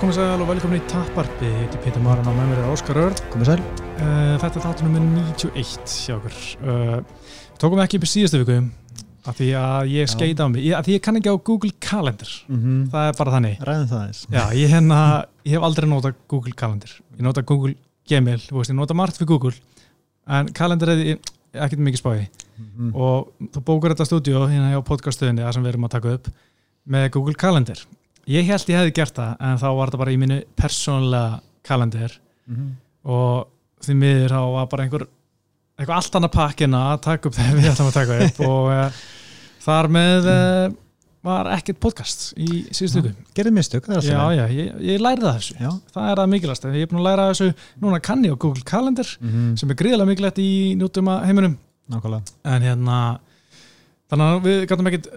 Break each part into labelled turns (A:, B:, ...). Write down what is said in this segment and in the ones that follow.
A: Komið sæl og velkomin í Tapparpi, ég heiti Pítur Maran og með mér er Óskar Örd.
B: Komið sæl.
A: Uh, þetta er þáttu nummer 91 hjá okkur. Uh, tókum við ekki upp í síðustu viku af því að ég skeita á mig, ég, af því ég kann ekki á Google Calendar.
B: Mm -hmm.
A: Það er bara þannig.
B: Ræðum það.
A: Já, ég, hérna, ég hef aldrei notað Google Calendar. Ég nota Google Gmail, veist, ég nota margt fyrir Google, en kalendar er ekkert mikið spáði. Mm -hmm. Og þú bókur þetta stúdíu hérna hjá podcaststöðinni, það sem við erum að taka upp, með Google Calendar ég held ég hefði gert það en þá var þetta bara í mínu persónlega kalendir mm -hmm. og því miður þá var bara einhver eitthvað allt annað pakkina að taka upp þegar við ætlum að taka upp og uh, þar með uh, var ekkert podcast í síðustu viku.
B: Gerðið mistök, það er alltaf.
A: Já, já, ég, ég læri það þessu. Já. Það er það mikilvægast. Ég er búin að læra þessu, núna kann ég á Google Calendar mm -hmm. sem er gríðilega mikilvægt í nútum heiminum.
B: Nákvæmlega.
A: En hérna Þannig að við gætum ekkert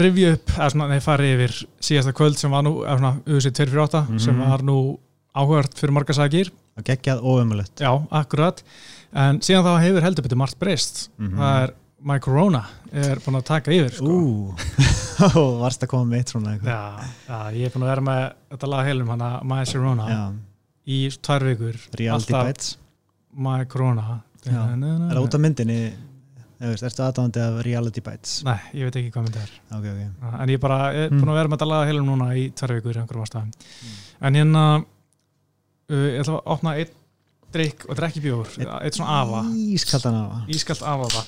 A: rivja upp, eða svona, nei, fari yfir síðasta kvöld sem var nú, eða svona, USA 248 mm -hmm. sem var nú áhugart fyrir marga sagir.
B: Og geggjað óumulett.
A: Já, akkurat. En síðan þá hefur heldur betur margt breyst. Mm -hmm. Það er, My Corona er búin að taka yfir, sko.
B: Ú, varst að koma með eitt svona eitthvað.
A: Já, já, ég er búin að vera með þetta lag heilum hana, My Corona, já. í tvær vikur.
B: Reality Bites.
A: My Corona.
B: Já, er það út af myndinni? Erstu aðdáðandi af Reality Bites?
A: Nei, ég veit ekki hvað myndið er.
B: Okay, okay.
A: En ég bara, ég er búin að vera með þetta laga heilum núna í tverju vikur í einhverjum ástæðum. Mm. En hérna uh, Ég ætla að opna eitt drikk og drekki bjór. Eitt, eitt svona afa.
B: Ískaldan afa.
A: Ískald afa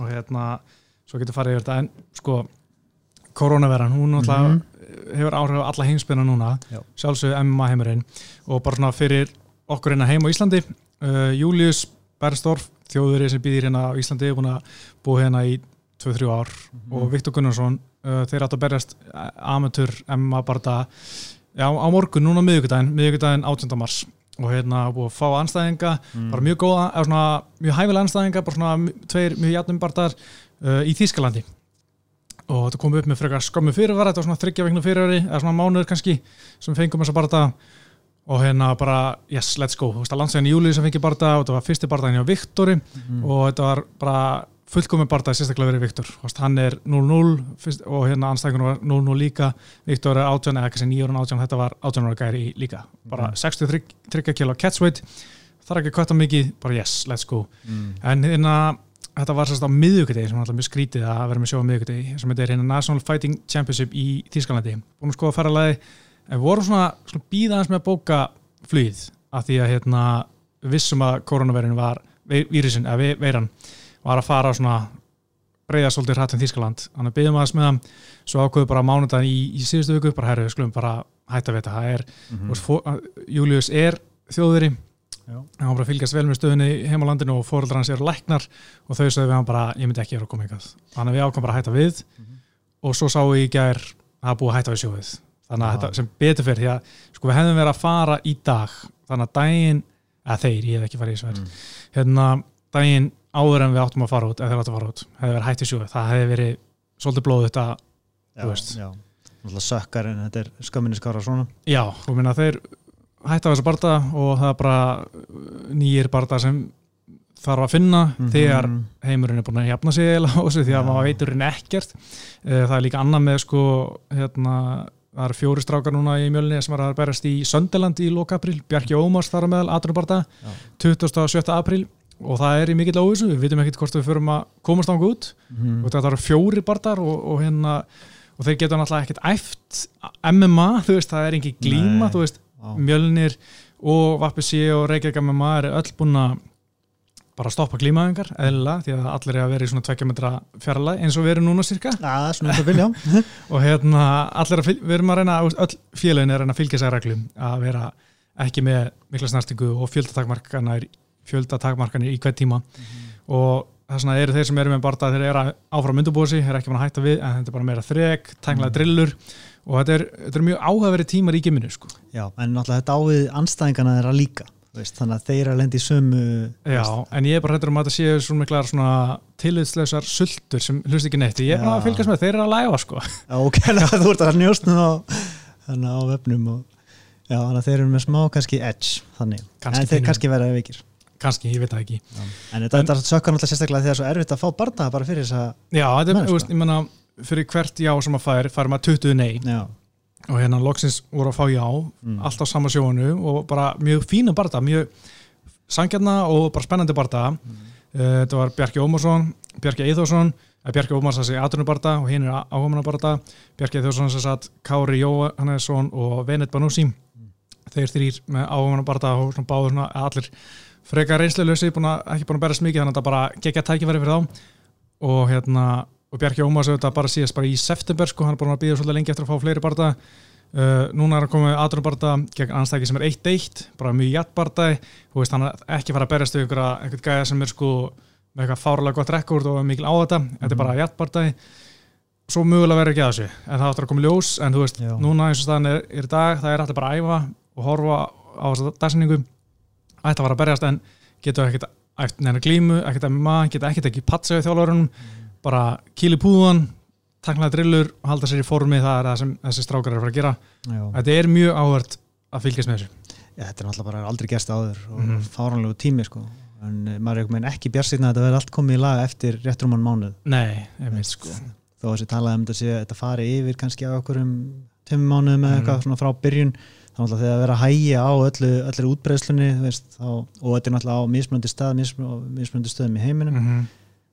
A: Og hérna, svo getur farið yfir þetta. En sko, koronaveran Hún mm -hmm. hefur áhrif á alla heimsbyrna núna. Sjálfsög MMA heimurinn. Og bara svona fyrir okkur hérna heim á Íslandi uh, Július Bernstorf þjóðurinn sem býðir hérna á Íslandi er búin að búa hérna í 2-3 ár mm -hmm. og Viktor Gunnarsson uh, þeir átt að berjast uh, amateur MMA barða já, á morgun, núna miðugudaginn, miðugudaginn 18. mars og hérna búið að fá anstæðinga mm. bara mjög góða, eða svona mjög hæfilega anstæðinga, bara svona tveir mjög jætnum barðar uh, í Þýskalandi og þetta kom upp með frekar skömmu fyrirvara, þetta var svona þryggja vegna fyrirvari eða svona mánuður kannski sem fengum þessa barða og hérna bara, yes, let's go. Þú veist að landsæðin í júli sem fengi barða og þetta var fyrsti barðaðin hjá Viktori mm. og þetta var bara fullkominn barðað sérstaklega verið Viktor. Hann er 0-0 og hérna anstæðingun var 0-0 líka. Viktor er 18 eða ekki sem 9 ára 18 þetta var 18 ára gæri líka. Bara mm. 63 kilo catchweight. Er ekki kvötta mikið, bara yes, let's go. Mm. en hérna þetta var sérst á miðugutegi sem alltaf mjög skrítið að vera með sjó á miðugutegi sem heitir hérna National Fighting Championship í Þýskalandi. Búin að skoða ferralagi en við vorum svona, svona bíðans með að bóka flýð af því að hérna, vissum að koronavirðin var vírusin, eða veiran var að fara svona breyða svolítið hrætt um Þískaland, þannig að byggjum aðeins með það svo ákveðu bara mánudagin í, í síðustu viku, bara herru, skulum bara hætta við þetta. Er, mm -hmm. Július er þjóðveri. Hann var bara að fylgjast vel með stöðunni heim á landinu og fóröldrar hans eru læknar og þau sagði við hann bara, ég myndi ekki vera að koma ykkar þannig að við ákvæmum bara að hætta við mm -hmm. og svo sá ég í gær að búið að hætta við sjóðið þannig að þetta sem betur fyrir því að sko við hefðum verið að fara í dag þannig að daginn, eða þeir, ég hef ekki farið í sver mm. hérna daginn áður en við áttum að fara út eða þeir áttum að fara út, hefði verið hægt í sjóðu það hefði verið svolítið blóð þetta
B: já, þú veist. já, sökkar en þetta er skömminni skara svona.
A: Já, þú minna þeir hætti á þessu barda og það er bara nýjir barda sem þarf að finna mm -hmm. þegar heimurinn er búin að hjapna sig eða því að maður veitur henni ekkert. Eh, það er líka annað með sko hérna það eru fjóri strákar núna í mjölni sem var að berast í Söndeland í lóka april Bjarki Ómars þar að meðal, Aturbarta 27. april og það er í mikill óvissu, við vitum ekkert hvort við förum að komast ánga út mm. og þetta eru fjóri barndar og, og hérna og þeir geta náttúrulega ekkert æft MMA, þú veist, það er ekki glíma Nei. þú veist, Á. mjölnir og Vappi og Reykjavík MMA er öll búin að bara að stoppa klímaðingar, eðla, því að allir er að vera í svona tvekkja metra fjarlag eins og við erum núna cirka
B: ja, vilja,
A: og hérna allir að, við erum að reyna, öll félagin er að fylgja sér reglum að vera ekki með mikla snartingu og fjöldatakmarkanir fjöldatakmarkanir í hvert tíma mm -hmm. og þess vegna eru þeir sem eru með barða þeir eru áfram myndubósi, þeir eru ekki mann að hætta við en þetta er bara meira þreg, tænglaði mm. drillur og þetta er, þetta er mjög áhagverið tímar í geminu sko.
B: Já, en náttúrulega þetta ávið anstæðingana þeirra líka Veist, þannig að þeir að lendi í sömu
A: Já, veist. en ég er bara hættur um að þetta séu svona miklar svona tiliðsleisar sultur sem hlust ekki neitt, ég er bara að fylgjast með þeir eru að læfa sko.
B: Já, ok, þú ert að njóstna á, á vefnum og, já, þannig að þeir eru með smá kannski edge, þannig, kannski en þeir kannski verða vikir
A: Kannski, ég veit það ekki.
B: Já. En þetta en, sökkar náttúrulega sérstaklega þegar það er svo erfitt að fá barnda bara fyrir þess að
A: Já, þetta er, veist, ég menna fyrir hvert já sem að fær, fær maður 20 nei.
B: Já
A: og hérna loksins voru að fá já mm. allt á sama sjónu og bara mjög fína barða, mjög sangjarna og bara spennandi barða mm. uh, þetta var Bjarki Ómarsson Bjarki Eithórsson, eða Bjarki Ómarsson sem sé aðrunubarða og hinn er áhugamannabarða Bjarki Eithórsson sem satt Kári Jóhannesson og Venet Banúsi mm. þeir þrýr með áhugamannabarða og svona báður svona allir frekar reynslelösi, ekki búin að berast mikið þannig að þetta bara gegja tækifæri fyrir þá og hérna og Bjarki Ómars auðvitað bara síðast bara í september sko, hann er bara að býða svolítið lengi eftir að fá fleiri barða uh, núna er hann komið aðrunum barða gegn anstæki sem er 1-1 bara mjög jætt barða þú veist hann er ekki fara að berjast við einhvern gæða sem er sko með eitthvað fárlega gott rekord og mikil á þetta, mm þetta er bara jætt barða svo mögulega verður ekki að þessu en það áttur að koma ljós. En þú veist, Já. núna eins og staðan er, er dag, það er alltaf bara að æfa og horfa á þessu dagsinningu ætti að fara að berjast en getur ekkert neina glímu, ekkert MMA, getur ekkert ekki patsaði þjálfurunum mm bara kíli púðan taknaði drillur halda sér í formi það er það sem þessi strákar er að fara að gera. Já. þetta er mjög áhört að fylgjast með þessu.
B: Já, þetta er náttúrulega bara aldrei gæst áður og mm -hmm. fáranlegu tími sko. En eh, maður er ekki björnsýtna að þetta verði allt komið í lag eftir réttrumann mánuð.
A: Nei, ég veit sko.
B: þó að þessi talaði um þetta, þetta fari yfir kannski á okkur um tömum mánuð með mm. eitthvað svona frá byrjun þá er það að vera að hægja á öllu, öllu útbreyðslunni og þetta er náttúrulega á mismunandi stað mismunandi stöðum í heiminum. Mm -hmm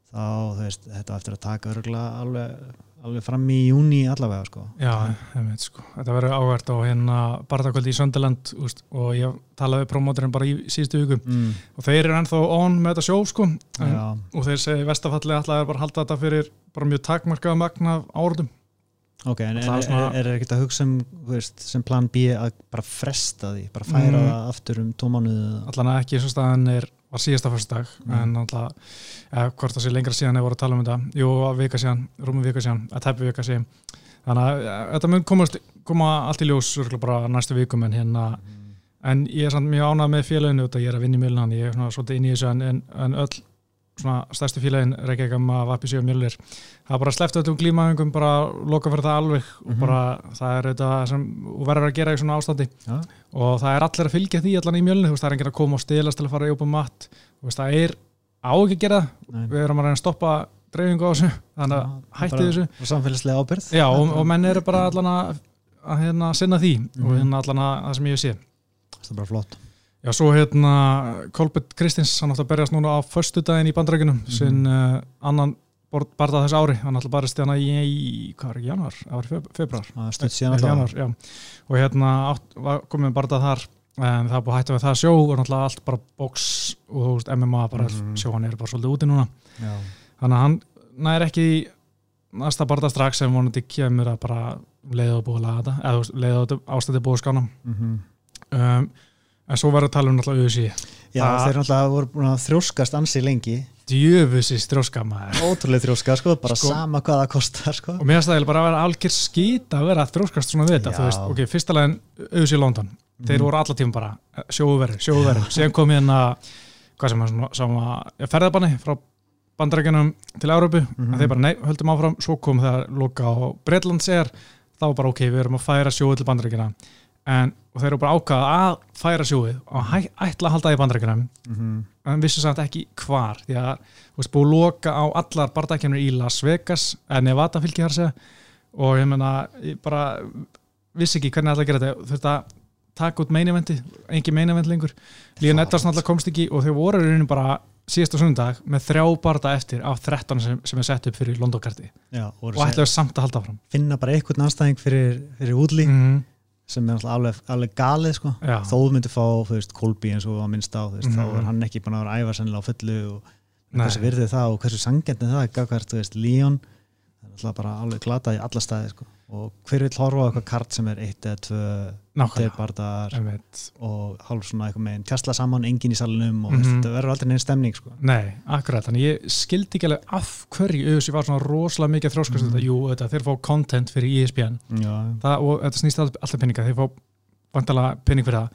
B: þá þú veist, þetta eftir að taka örgulega alveg, alveg fram í júni allavega sko.
A: Já, veit, sko. þetta verður áhvert á hérna barðakvöldi í Söndaland og ég talaði promóturinn bara í síðustu hugu mm. og þeir eru ennþá on með þetta sjó sko en, og þeir segi vestafalli alltaf er bara að halda þetta fyrir bara mjög takmarkaða magna árdum
B: Ok, en er, er, er ekkert að hugsa um veist, sem plan B að bara fresta því bara færa mm. það aftur um tómanuðu
A: Allan ekki eins og staðan er var síðasta fyrstdag mm. en alltaf, ja, hvort það sé lengra síðan ég voru að tala um þetta, jú, vika síðan rúmi vika síðan, að teppi vika síðan þannig að ja, þetta mun komast, koma allt í ljós bara næstu vikum en hérna mm. en ég er samt mjög ánað með félaginu ég er að vinna í mjölnan, ég er svona svolítið inn í þessu en, en, en öll svona stærstu félagin Reykjavík að vapi sig á mjölir það er bara sleppt öllum glímaðingum bara loka fyrir það alveg. Mm -hmm. og bara það er þetta sem verður að gera í svona ástandi. Ja. og það er allir að fylgja því allan í mjölni, það er enginn að koma og stilast til að fara í ópa mat, það er á ekki að gera, Nei. við erum að reyna að stoppa dreifingu á þessu, þannig að hætti þessu.
B: og samfélagslega ábyrð
A: Já, og, og menn eru bara allan að, að hérna, sinna því mm -hmm. og hérna allan að það sem ég sé
B: Það er
A: Já, svo hérna Kolbjörn Kristins, hann ætla að berjast núna á förstu daginn í bandrækjunum mm -hmm. sinn uh, annan barða þess ári hann ætla að barjast hérna í, hvað er januar? Það var februar
B: Stutt síðan alltaf
A: Og hérna komum við barðað þar en það er búið hægt að við það sjó og náttúrulega allt bara box og þú veist MMA bara mm -hmm. sjó hann er bara svolítið úti núna Já. þannig að hann næri ekki næsta barða strax sem vonandi kemur að bara leiða eða leiða ástæði búið skána mm -hmm. um, En svo verður að tala um náttúrulega auðvitað
B: Já, Þa, þeir náttúrulega voru búin að þrjóskast ansi lengi.
A: Djöfusins þrjóska maður.
B: Ótrúlega þrjóska, sko, bara sko, sama hvað það kostar sko.
A: Og mér finnst það bara að vera algjör skýt að vera að þrjóskast svona við þetta ok, fyrsta leginn í London. Mm. Þeir mhm. voru alla tíma bara sjóuverður, sjóuverður Síðan kom hérna, hvað sem sem að ferðabanni frá bandarækjunum til Európu mm -hmm. Þeir bara, nei, höldum áfram. Svo kom það loka á Breitlandsér Þá bara, ok, við erum að færa sjóu til bandarækjuna en þeir eru bara ákvaða að færa sjóið og ætla að halda í bandrækjunum mm -hmm. en vissu samt ekki hvar því að þú veist búið að loka á allar bardækjunum í Las Vegas en Nevada fylgji þar segja. Og ég menna, ég bara vissi ekki hvernig það ætla að gera þetta. Þurft að taka út meineventi, engi meinevent lengur. Líka nettast náttúrulega komst ekki og þau voru í rauninu bara síðasta sundag með þrjá barða eftir af 13 sem, sem er sett upp fyrir Londonkarti og ætlaðu samt að halda fram
B: finna bara einhvern aðstæðing fyrir, fyrir útlý mm -hmm sem er alveg, alveg galið sko. þó þú myndir fá Kolby eins og að minnst á veist, mm þá er hann ekki búin að vera æfa sennilega á fullu og hversu virðið það og hversu sangjendin það er gafkvært Líón er bara alveg glata í alla staði sko. Og hver vil horfa á eitthvað kart sem er eitt eða tvö tegbardar og hálf svona eitthvað með tjastla saman, engin í salunum og mm -hmm. þetta verður aldrei neina stemning sko.
A: Nei, akkurat, þannig ég skildi ekki alveg af hverju auðvitað var svona rosalega mikið þróskast mm -hmm. jú, þetta, þeir fá content fyrir ESPN það, og þetta snýst alltaf peninga. Þeir fá vantala pening fyrir það.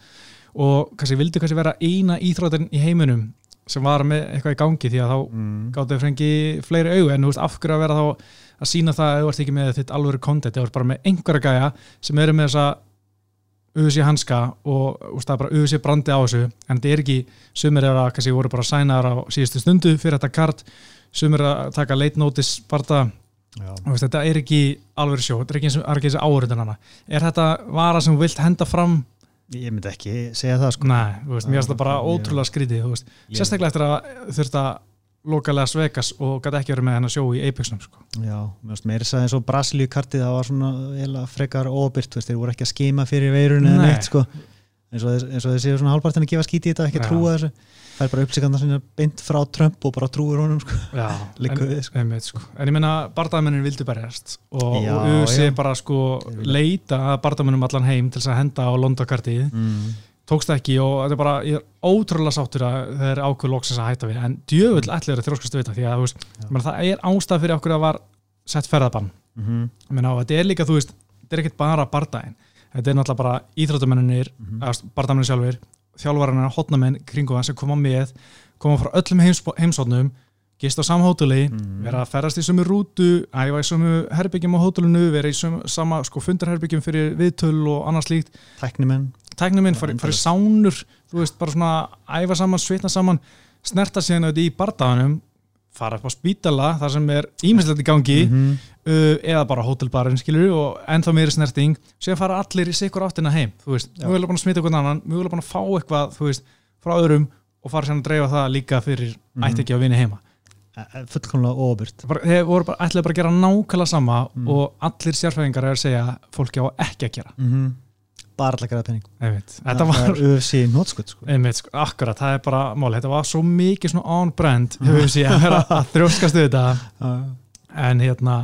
A: Og kannski vildi kannski vera eina íþrótin í heiminum sem var með eitthvað í gangi því að þá mm. gáttu þau frengi fleiri auð en þú veist af hverju að vera þá að sína það að þú ert ekki með þitt alveg kontent, ert bara með einhverja gæja sem eru með þessa auðvitað hanska og úst, það er bara auðvitað brandi á þessu, en þetta er ekki sumir er að, kannski voru bara sænaðar á síðustu stundu fyrir þetta kart, sumir er að taka late notice barða veist, þetta er ekki alveg sjó, þetta er ekki eins og áriðan hana er þetta vara sem vilt henda fram
B: ég myndi ekki segja það sko.
A: Nei, veist, mér finnst það bara ótrúlega skrítið sérstaklega eftir að þurft að lokalega Svegas og gæti ekki verið með henn að sjó í Apexnum sko.
B: Já, mér finnst meira eins og Brasilíu kartið það var svona frekar óbyrt þeir voru ekki að skima fyrir veirun eða neitt sko. Eins og þeir séu svona halvpartin að gefa skíti í þetta ekki að trúa þessu fær bara uppsíkanda sinna beint frá Trump og bara trúur honum sko.
A: Já, en, sko. einmitt, sko. en ég minna barndamennin vildi berjast og USA bara sko leita barndamennum allan heim til að henda á Londakartið mm. tókst ekki og þetta er bara ég er ótrúlega sáttur að það er ákveð loksins að hætta við en djöfull ætlir að þróskast við þetta því að veist, menna, það er ástæð fyrir okkur að var sett ferðabann mm -hmm. menna, þetta er líka, þú veist, þetta er ekkert bara barndaginn þetta er náttúrulega bara íþróttumennir mm -hmm. barndamennin sjálfur þjálfvarana, hotnamenn kringu það sem koma með, koma frá öllum heimsóknum, gist á samhótuli mm. vera að ferast í sumu rútu æfa í sumu herbyggjum á hótulinu vera í sumu, sama sko fundarherbyggjum fyrir viðtöl og annars líkt
B: Tæknumenn
A: Tæknumenn, farið fari sánur þú veist, bara svona æfa saman, svitna saman snerta síðan auðvitað í bardaganum fara upp á spítala þar sem er ímislegt í gangi mm -hmm. Uh, eða bara hótelbarinn skilur og ennþá meiri snerting sem fara allir í sikur áttina heim þú veist, mjög vel að smita einhvern annan mjög vel að fá eitthvað, þú veist, frá öðrum og fara sér að dreifa það líka fyrir mm ætti ekki að vinna heima.
B: Fullkomlega óbyrgt
A: þeir voru bara, ætlaði bara að gera nákvæmlega sama mm. og allir sérfæðingar er að segja fólki á ekki að gera.
B: -hmm bara alltaf græða penning
A: þetta var
B: UFC nótskut sko.
A: sko, akkurat, það er bara mál. Þetta var svo mikið svona on-brand UFC að vera að þrjóskast við þetta en hérna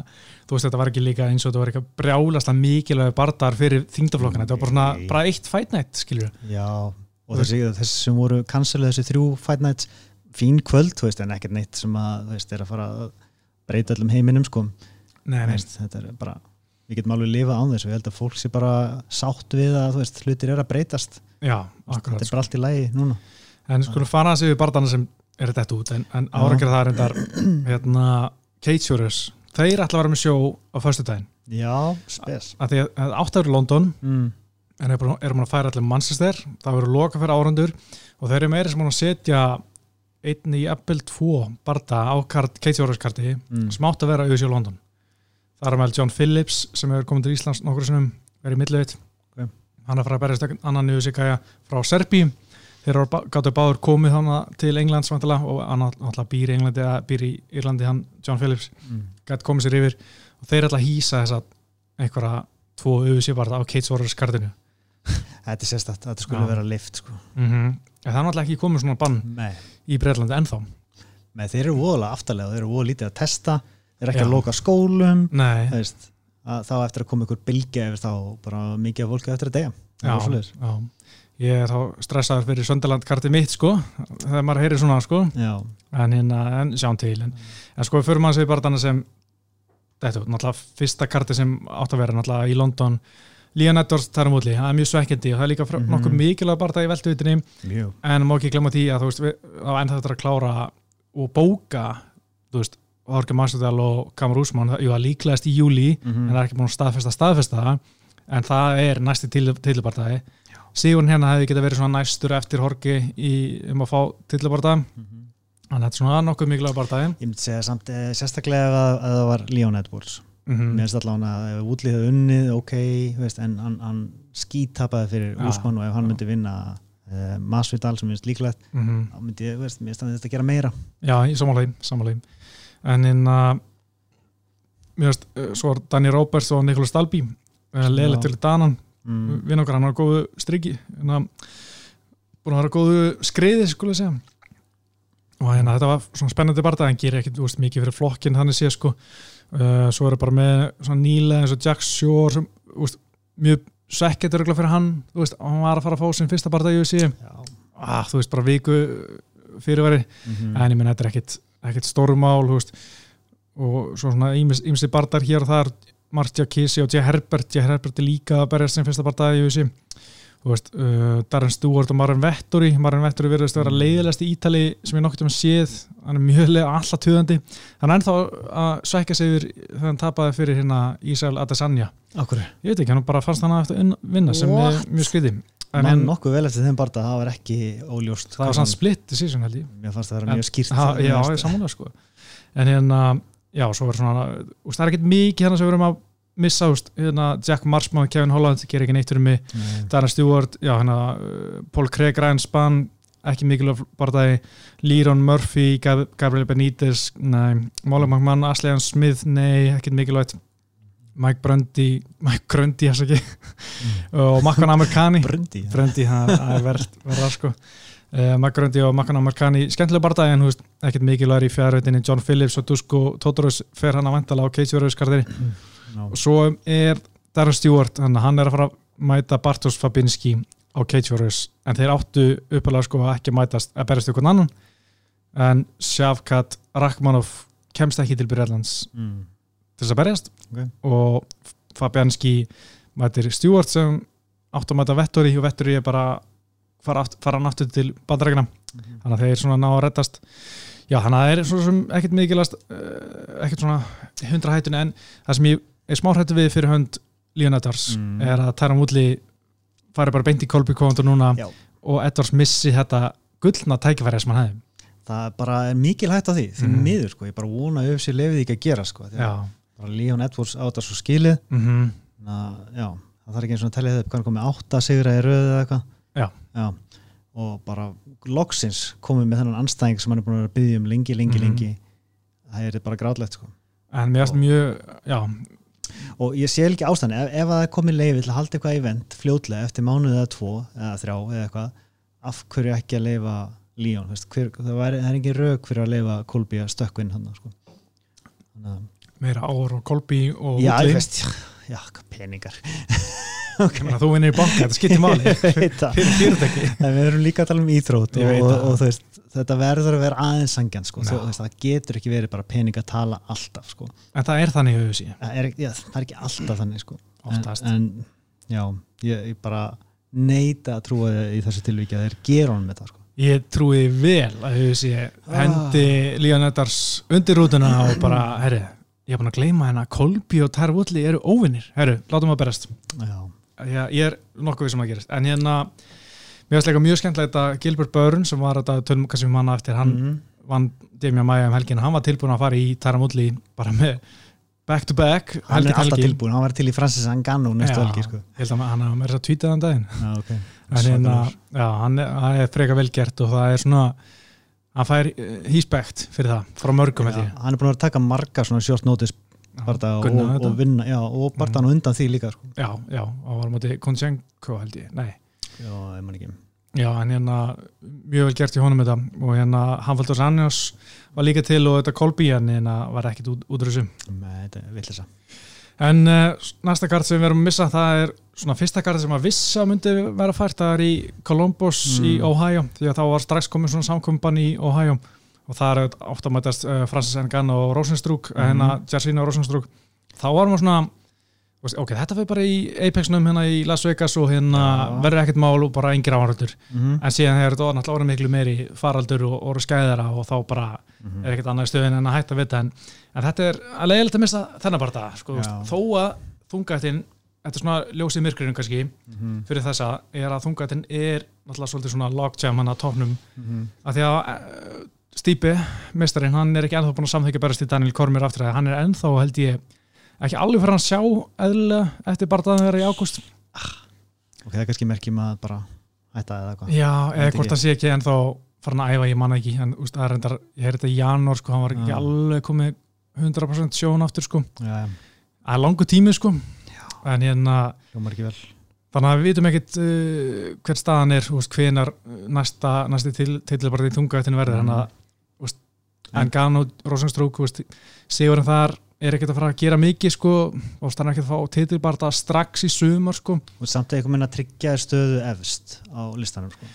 A: þú veist þetta var ekki líka eins og þetta var eitthvað brjálast að mikilvægi bardar fyrir þingdaflokkana. Þetta var bara, svona, bara eitt fight night skilju
B: já og þessi, þessi sem voru canceluð þessi þrjú fight nights fín kvöld, þú veist, en ekkert neitt sem að, þú veist, er að fara að breyta öllum heiminum sko.
A: Nei, nei.
B: Veist, þetta er bara við getum alveg lifað án þessu, ég held að fólk sé bara sátt við að veist, hlutir er að breytast.
A: Já, akkurat
B: Þetta er bara allt í lægi núna.
A: En skulum fara að séu barndana sem er þetta út en, en árækjara er Keitsjórus, þeir ætla að vera með sjó á förstu daginn
B: Já, spes
A: að Því að áttafur í London mm. en erum er að færa allir Manchester það verður loka fyrir árandur og þeir eru meira sem að setja einn í Apple 2 barnda á Keitsjórus karti mm. sem átt að vera auðvitað í London Það er með John Phillips sem hefur komið til Íslands nokkur sem verið í millivit okay. hann er frá að berjast annan nýðu sig frá Serbi þeir eru gáttu báður komið til Englands og hann alltaf býr í Englandi eða býr í Írlandi hann John Phillips mm. gæti komið sér yfir og þeir alltaf hýsa þess að einhverja tvo auðvísíparta á Keitsvorars kartinu
B: Þetta er sérstætt, þetta skulle vera lift sko.
A: mm -hmm. Það er náttúrulega ekki komið svona bann
B: Nei.
A: í Breitlandi ennþá
B: Nei, þeir eru voðalega aftalega, þeir eru voðalega lítið að testa er ekki Já. að loka skólum þá eftir að koma ykkur bilgi eftir þá bara mikið af fólki eftir að degja
A: Já, ég er þá stressaður fyrir Söndalandkarti mitt sko þegar maður heyrir svona sko. En, hérna, en sjáum til en, en sko fyrir maður sér bara þannig sem þetta náttúrulega fyrsta karti sem átt að vera náttúrulega í London. Líðan Edwards þar um útli, það er mjög svekkindi og það er líka mm -hmm. nokkuð mikilvæg bara það í velduvitinni en má ekki glemja því að þú veist þá ennþá þetta að klára og bóka þú veist Jorge Masvidal og Kamar Úsmann jú, það líklegast í júli mm -hmm. en það er ekki búin að staðfesta staðfesta en það er næsti tilbartaði síðan hérna hefði geta verið svona næstur eftir Jorge í, um að fá tilbartaði mm -hmm. að þetta er svona nokkuð mikilvæg bartaði
B: Ég myndi segja samt eh, sérstaklega að, að það var Leon Edwards. Mm -hmm. mér finnst allavega að ef útlýðið unnið ok, veist, en hann, hann skítapaði fyrir ja, Úsmann og ef hann myndi vinna uh, Masvidal sem finnst líklegt mhm. þá myndi ég, veist, mér finnst að þetta gera meira.
A: Já, í samanlegin en hérna mér veist, eh, svo er Danny Roberts og Nicholas Dalby eh, leðilegt til Danan mm. vinn okkar, hann har góðu striki hérna, búin að vera góðu skriði, skulle ég segja. Og hérna þetta var svona spennandi barndag hann gerir ekkert veist, mikið fyrir flokkin þannig sé sko. Uh, svo er það bara með svona nýlega eins og Jack Shore sem, veist, mjög svekkett öruglega fyrir hann þú veist, hann var að fara að fá sin fyrsta barndag í USA ah, þú veist, bara viku fyrirværi mm -hmm. en ég menn þetta er ekkert ekkert stórmál veist, og svona ímesti bardar hér og þar Martja Kissi og J. Herbert J. Herbert er líka að berja sem fyrsta í Veist, uh, Darren Stewart og Marvin Vettori. Marvin Vettori verðist að vera leiðilegast í Ítali sem ég noktið um að séð. Hann er mjög leið alltaf töðandi hann er ennþá að svekja sig yfir þegar hann tapaði fyrir hérna Ísrael Adesanya.
B: Akkur?
A: Ég veit ekki, hann bara fannst hann að eftir vinna sem er mjög skriði
B: mann nokkuð vel eftir þeim barnda það var ekki óljóst
A: það var sann splitt decision held ég.
B: Mér fannst það að vera mjög skýrt
A: já, ég samanlega sko. En hérna já, svo verður svona úst, það er ekkert mikið þannig sem við verum að missa úst, hérna, Jack Marsman, Kevin Holland ger ekki neitt fyrir mig, mm. Dana Stewart já, hérna, Paul Craig, Ryan Spann ekki mikilvæg barndagi Líron Murphy, Gab Gabriel Benítez Móla McMahon, Ashley Smith nei, ekkert mikilvægt. Mike Brundy, Mike Grundy mm. og Makkan Amerikani
B: Brundy
A: það er verða sko uh, Mike Grundy og Makkan Amerikani skemmtilega barndagi en veist, ekkert mikilvæg í fjárhautinni John Phillips og Dusko Totorus fer hann að vantala á Keitsverðurskarðir mm. no. og svo er Darren Stewart hann er að fara að mæta Bartosz Fabinski á Warriors en þeir áttu uppalega sko ekki mætast að berast ykkur annan en Shavkat Rachmanov kemst ekki til Byrjarlands mm. til þess að berjast okay. og Fabianski mætir Stewart sem áttu að mæta Vettori og Vettori er bara fara, aft, fara hann aftur til bandarækina mm -hmm. þannig að þeir svona ná að rettast já þannig að það er svona sem ekkert mikilast eh, ekkert svona hundra hættun en það sem ég er smá hættu við fyrir hönd Leonardars mm. er að Tæra Múli farið bara beint í Kolby Kóndur núna Já. og Edvards missi þetta gullna tækifæri sem hann hefði
B: það bara er mikil hægt á því því mm. miður sko, ég bara vona að öfsi lefið ekki að gera sko, bara Leon Edwards á þetta svo skilið mm -hmm. já, það þarf ekki eins og að tellja þetta hvernig komið átt að sigra í röðu eða eitthvað og bara loksins komið með þennan anstæðing sem hann er búin að byggja um lengi, lengi, mm -hmm. lengi. Það er bara gráðlegt sko.
A: En mér erst mjög, já.
B: Og ég sé ekki ástæðan, ef, ef það er komið leiði til að halda eitthvað event fljótlega eftir mánuð eða tvo eða þrjá eða eitthvað af hverju ekki að leifa Líón, það, það er ekki raug fyrir að leifa Kolby að stökkvinn hann sko.
A: meira ár og Kolby og
B: já, ég veist, já, já peningar
A: okay. þú vinnir í banka, þetta skiptir máli fyrir fyrirtæki
B: við erum líka að tala um íþrótt og, og, og veist, þetta verður að vera aðeins sangjan sko. það getur ekki verið bara pening að tala alltaf sko.
A: en það er þannig
B: það er, já, það er ekki alltaf þannig sko. en, en já, ég, ég bara neita að trúa í þessu tilvíki að þeir gera honum það sko.
A: Ég trúi vel að hefur hendi ah. Líðanettars undir rútuna og bara, herri, ég er búin að gleyma hérna Kolbi og Tarvulli eru óvinnir herru, látum að berast Já, ég er nokkuð við sem að gerast en hérna, mér finnst líka mjög skemmtilegt að Gilbert Börn sem var þetta tölum kannski um manna eftir, hann mm -hmm. vann Demi að mæja um helgin, hann var tilbúin að fara í Taramulli bara með back to back
B: hann er alltaf tilbúin, hann var til í Francis Ngannou næstu helgi sko.
A: hann er þess að tweeta þann daginn já, okay. en hérna, já, hann er, er freka velgert og það er svona hann fær híspekt eh, fyrir það frá mörgum
B: ja, hann er búin að taka marga svona short notice barða og, og vinna já, og barðan mm. undan því líka sko.
A: já, já, og var motið Konshenko held ég, nei.
B: Já, ég man ekki.
A: Já, en hérna, mjög vel gert í honum þetta. Og hérna, Hanfaldur Sannjós var líka til og þetta Kolby hérna var ekkit út, út úr þessu.
B: Nei, þetta er villisa
A: en uh, næsta kart sem við erum að missa það er svona fyrsta kart sem að vissa myndi vera fært, það er í Columbus mm. í Ohio, því að þá var strax komið svona samkomban í Ohio og það er átt að mætast uh, Francis Ngannou og Rosenstruck, mm -hmm. hérna Jarsina og Rosenstruck, þá varum við svona ok, þetta fyrir bara í Apexnum hérna í Las Vegas og hérna ja. verður ekkert mál og bara engir áhörður mm -hmm. en síðan hefur þetta náttúrulega miklu meiri faraldur og orðið skæðara og þá bara mm -hmm. er ekkert annað stöðin en að hætta við þetta en, en þetta er að leiðilegt að missa þennan bara það, sko, ja. þó að þungættin, þetta er svona ljósið myrkurinn kannski, mm -hmm. fyrir þessa er að þungættin er náttúrulega svolítið svona logjam hann að tóknum, að því að eh, Stýpi, mestarinn, hann er ekki ennþá búin að samþykja berast í Daniel Kormir aftur að hann er ennþá held ég ekki alveg fyrir að sjá eðlulega eftir barndaðan þeirra í ágúst ah,
B: Ok, það er kannski merkjum að bara hætta eða eitthvað
A: Já, eða hvort það sé ekki ennþá farin að æfa, ég manna ekki en úst, það er reyndar, ég heyrði þetta í janúar sko, hann var ekki ja. alveg komið 100% sjón aftur sko ja. Það er langu tími sko Já. en hérna þannig að við vitum ekkert uh, hver staðan er, hvenar næsta, næsti til, til bara því þungaðetinu verður mm. þannig að en Gano, Rosenstrúk Sigurinn þar er ekkert að fara að gera mikið sko, og stannar ekkert að fá titilbarta strax í sumar sko.
B: og samt að einhvern veginn að tryggja stöðu efst á listanum sko.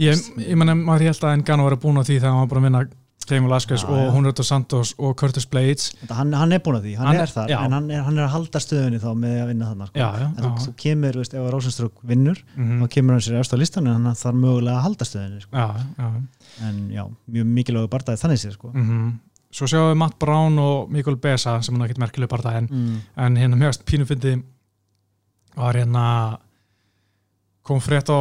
A: ég, ég menna, maður held að Gano var búin á því þegar hann var búin að vinna Jamie Lasquez og ja. Hunrito Santos og Curtis Blades
B: hann, hann er búin á því, hann, hann er, þar já. en hann er, hann er að halda stöðunni þá með að vinna þannig sko. já, já, en þú kemur, veist, ef Rosenstrúk vinnur mm -hmm. þá kemur hann sér eftir á listanum en hann þarf mögulega að halda stöðunni sko. en já, mjög mikilvægur barndæði þannig sér sko.
A: mm -hmm. Svo sjáum við Matt Brown og Mikael Besa sem er ekki merkileg barndæði en, mm. en hérna mjögst pínufindi var hérna kom frétt á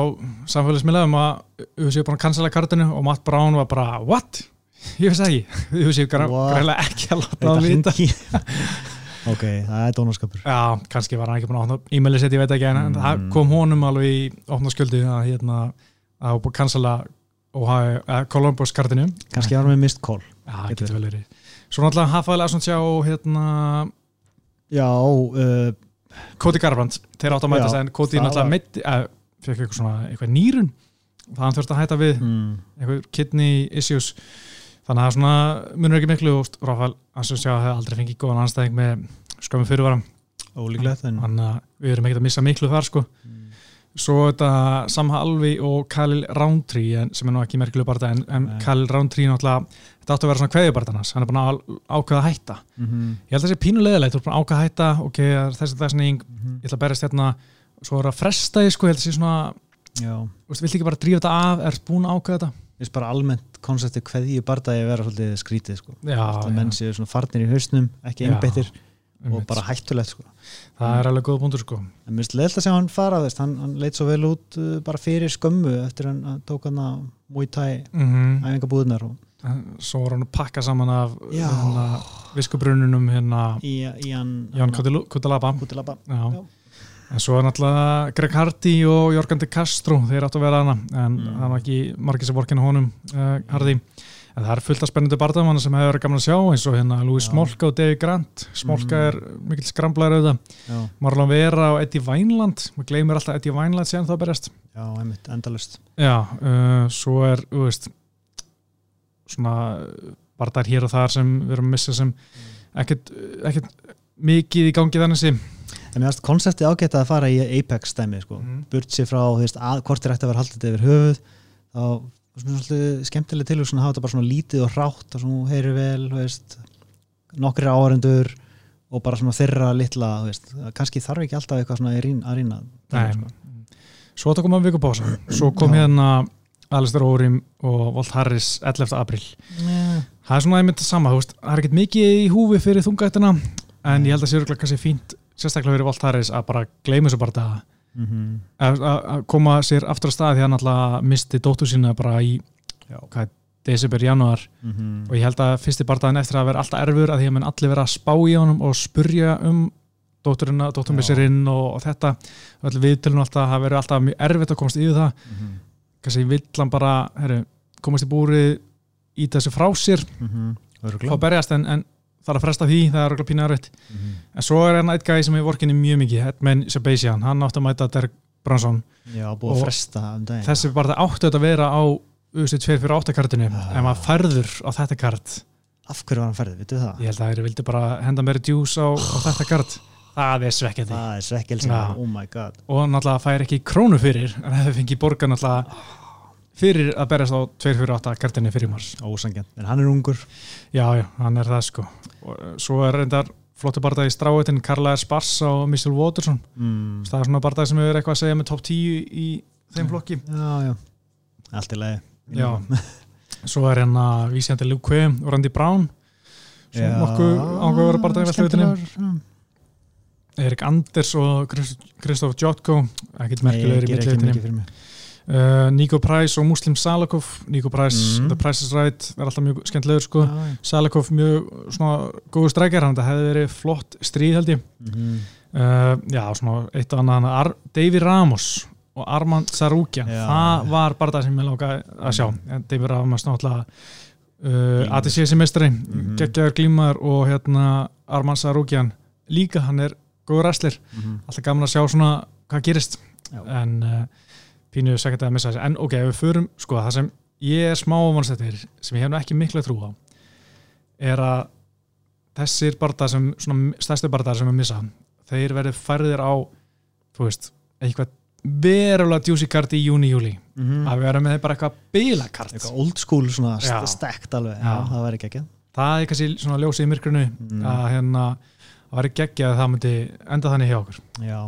A: samfélagsmiðlega um að við séum bara að cancela kartinu og Matt Brown var bara what? Ég veist ekki, þú ég græðilega ekki að láta það vita.
B: Ok, það er dónaskapur.
A: Já, kannski var hann ekki búin að opna e-maili seti, ég veit ekki, en mm. það kom honum alveg í opna sköldi að hérna að búið að cancela Columbus kartinu.
B: Kannski var hann með mist call.
A: Já, það getur vel verið. Svo náttúrulega Hafaðilega svona sjá hérna
B: Já uh,
A: Cody Garbrandt, þeir átt að mæta en Cody náttúrulega mitt, eða fekk eitthvað svona eitthvað nýrun það hann þurfti að hætta við. Mm. eitthvað kidney issues þannig að það svona munur ekki miklu og Ráfæl, hans sem sjá, hefði aldrei fengið góðan anstæðing með skömmu fyrirvara.
B: Ólíklegt
A: Þannig að við erum ekkert að missa miklu þar sko. Mm. Svo þetta Samha Alvi og Khalil Roundtree sem er nú ekki merkileg barða en, en Khalil Roundtree náttúrulega þetta átti að vera svona kveðjubarðarnas, hann er búin að ákveða að hætta. Mm -hmm. Ég held að það sé pínulegilegt þú er búin að ákveða að hætta, ok, þessi þessning mm -hmm. ég ætla að berjast hérna, svo er að fresta ég sko, ég held að það sé svona Vilt ekki bara drífa þetta af, er búin að ákveða þetta?
B: Ég veist bara almennt konsepti hverði barndagi að vera svolítið skrítið sko. það menn séu svona farnir í hausnum ekki einbettir og bara hættulegt sko.
A: það er alveg góð búndur sko.
B: en mér finnst leiðilega að segja hann fara þess hann, hann leitt svo vel út uh, bara fyrir skömmu eftir hann tók hann að Muay Thai mm -hmm. æfingabúðunar og...
A: svo var hann að pakka saman af hérna, viskubrununum hérna,
B: í, í hann,
A: Ján Kutalaba En svo er náttúrulega Greg Hardy og Jorgan de Castro, þeir áttu að vera hana en mm. það var ekki margir sem vorkina honum uh, Hardy, en það er fullt af spennandi barndamann sem hefur verið gaman að sjá eins og hérna Louis Smolka og David Grant. Smolka mm. er mikill skramblær auðvitað. Marlon Vera og Eddie Vineland maður gleymir alltaf Eddie Vineland síðan það berjast.
B: Já, einmitt, endalust
A: Já, uh, svo er, þú veist svona barndar hér og þar sem við erum að missa sem mm. ekkert, ekkert mikið í gangi þannig sem
B: En mér finnst konseptið ágætt að fara í Apex stæmi sko. mm. burt sér frá veist, að, hvort er ætti að vera haldið yfir höfuð þá skemmtileg til að hafa þetta bara svona lítið og rátt og svona heyri vel veist, nokkri áhendur og bara svona þyrra litla veist. kannski þarf ekki alltaf eitthvað svona að rýna
A: sko. Svo þetta kom að viku bósa svo kom hérna Alistair Órim og Walt Harris 11. april yeah. það er svona einmitt sama, það er ekkert mikið í húfi fyrir þungættina en ég held að það sé kannski fínt sérstaklega fyrir Voltaris að bara gleyma þessu bara það mm -hmm. að koma sér aftur að staði því að hann alltaf misti dóttu sína bara í desember, januar mm -hmm. og ég held að fyrsti barndagen eftir að vera alltaf erfur að því að mann allir vera að spá í honum og spurja um dótturina, dótturmissirinn og, og þetta og viðtölunum alltaf hafa verið alltaf mjög erfitt að komast í það mm -hmm. kannski vill hann bara herri, komast í búri í þessu frá sér
B: mhm.
A: og berjast en, en þarf að fresta því, það er okkur pínu aðrætt mm -hmm. en svo er einn eitt gæði sem er vorkinni mjög mikið Edmund Sebastian, hann átti að mæta Derek Bransson
B: Já, fresta um
A: Þessi var það áttu að vera á U2 fyrir áttakartinu, ah. en maður færður á þetta kart.
B: Af hverju var hann færður, vittu það?
A: Ég held að þeir vildi bara henda mér djús á, á þetta kart. Það er svekkjandi.
B: Það er svekkjandi, oh my god.
A: Og náttúrulega fær ekki krónu fyrir en það fengi borga náttúrulega fyrir að berjast á 248 kartinni fyrir mars.
B: Ósangjan, en hann er ungur.
A: Já, já, hann er það sko. Og eh, svo er reyndar flottu barndagi í stráetin Karla R. Sparss og Mitchell Waterson. Mm. það er svona barndagi sem er eitthvað að segja með top 10 í þeim flokki.
B: Já, já, allt í lagi.
A: Já, svo er hérna vísjandi Luke Quay og Randy Brown. Svo nokkuð áhugaveru barndagi veltavitinu Erik Anders og Kristóf Jotko. Ekkert merkilegur í millivitinu Uh, Nico Price og Muslim Salakov. Nico Price, mm. The Price is Right er alltaf mjög skemmtilegur sko. Ja, ja. Salakov mjög svona góðu strækjar það hefði verið flott stríð held ég. Mm uh, já svona eitt af annan Davy Ramos og Armand Sarúkja ja, það var bara það sem ég láka að sjá. Mm. Davy Ramos náttúrulega uh, ATC-semestri -hmm. geggjaður glímar og hérna Armand Sarúkjan líka hann er góður wrestler. -hmm. alltaf gaman að sjá svona hvað gerist. En pínuðu sækert að missa þessi, en ok, ef við förum sko, það sem ég er smá ávanstættir sem ég hef ekki miklu að trú á er að þessir barndar sem, svona stærstu barndar sem við missa, þeir verður færðir á, þú veist eitthvað verulega djúsi kart í júni-júli, mm -hmm. að við verðum með bara eitthvað bílakart.
B: Eitthvað old school svona stekt alveg, Já. Já, það ekki ekki
A: Það er kannski svona ljósið í myrkrunu mm. að hérna, það verður geggja að það myndi enda þannig hjá okkur
B: Já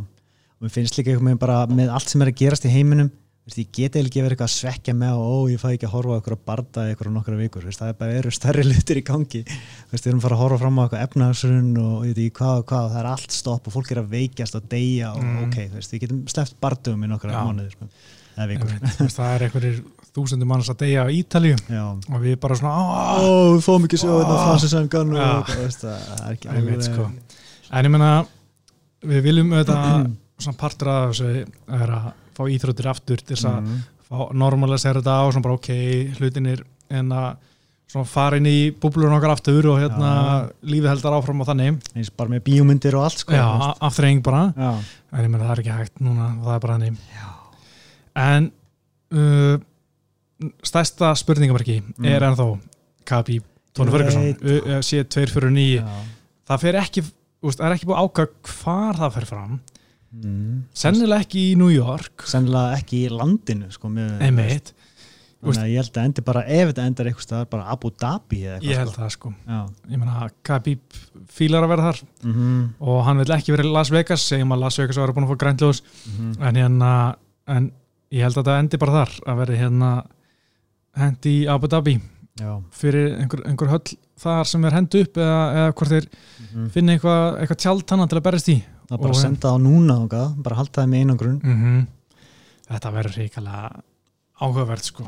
B: og mér finnst líka einhvern veginn bara með allt sem er að gerast í heiminum veist, ég get eða ekki verið eitthvað að svekja með og ó, ég fæ ekki að horfa á eitthvað barda eitthvað á nokkra vikur, veist, það er bara eru stærri lutir í gangi, veist, við erum fara að horfa fram á eitthvað efnaðsrun og ég veit ekki hvað og hvað og það er allt stopp og fólk er að veikjast og deyja og mm. ok, við getum sleppt bardum í nokkra mánuður sko.
A: það er einhverjir þúsundum manns að deyja á Ítalju Já. og við bara svona
B: ó, við fóðum ekki svo ekki alveg sko.
A: en ég menna við viljum auðvitað svona partur af þessu er að fá íþróttir aftur til þess að mm. fá normalisera þetta á og svona bara ok, hlutinir en að svona fara inn í búblurinn okkar aftur og hérna ja. lífið heldar áfram og þannig
B: eins bara með bíómyndir og allt sko
A: Já, aftreying bara Já. en ég menna það er ekki hægt núna það er bara þannig Já. en uh, stærsta spurningamarki mm. er ennþá Kabi Tóni Ferguson sé 249 það fer ekki, úst, er ekki búið ákvæð hvar það fer fram mm. sennilega ekki í New York
B: sennilega ekki í landinu sko,
A: einmitt
B: ég held að endi bara, ef þetta endar eitthvað stað, bara Abu Dhabi eða
A: eitthvað. Ég held sko. það sko. Já. Ég menna, Khabib fílar að vera þar mm -hmm. og hann vil ekki vera í Las Vegas, segjum að Las Vegas var búin að fá grænljós, mm -hmm. en hérna, en ég held að þetta endi bara þar, að vera hérna hendi í Abu Dhabi Já. fyrir einhver, einhver höll þar sem er hendu upp eða, eða hvort þeir mm -hmm. finna eitthvað, eitthvað tjald hann til að berjast í.
B: Það bara senda á núna okkar, bara halda það með einangrun.
A: Mhm. Þetta verður ríkala áhugavert sko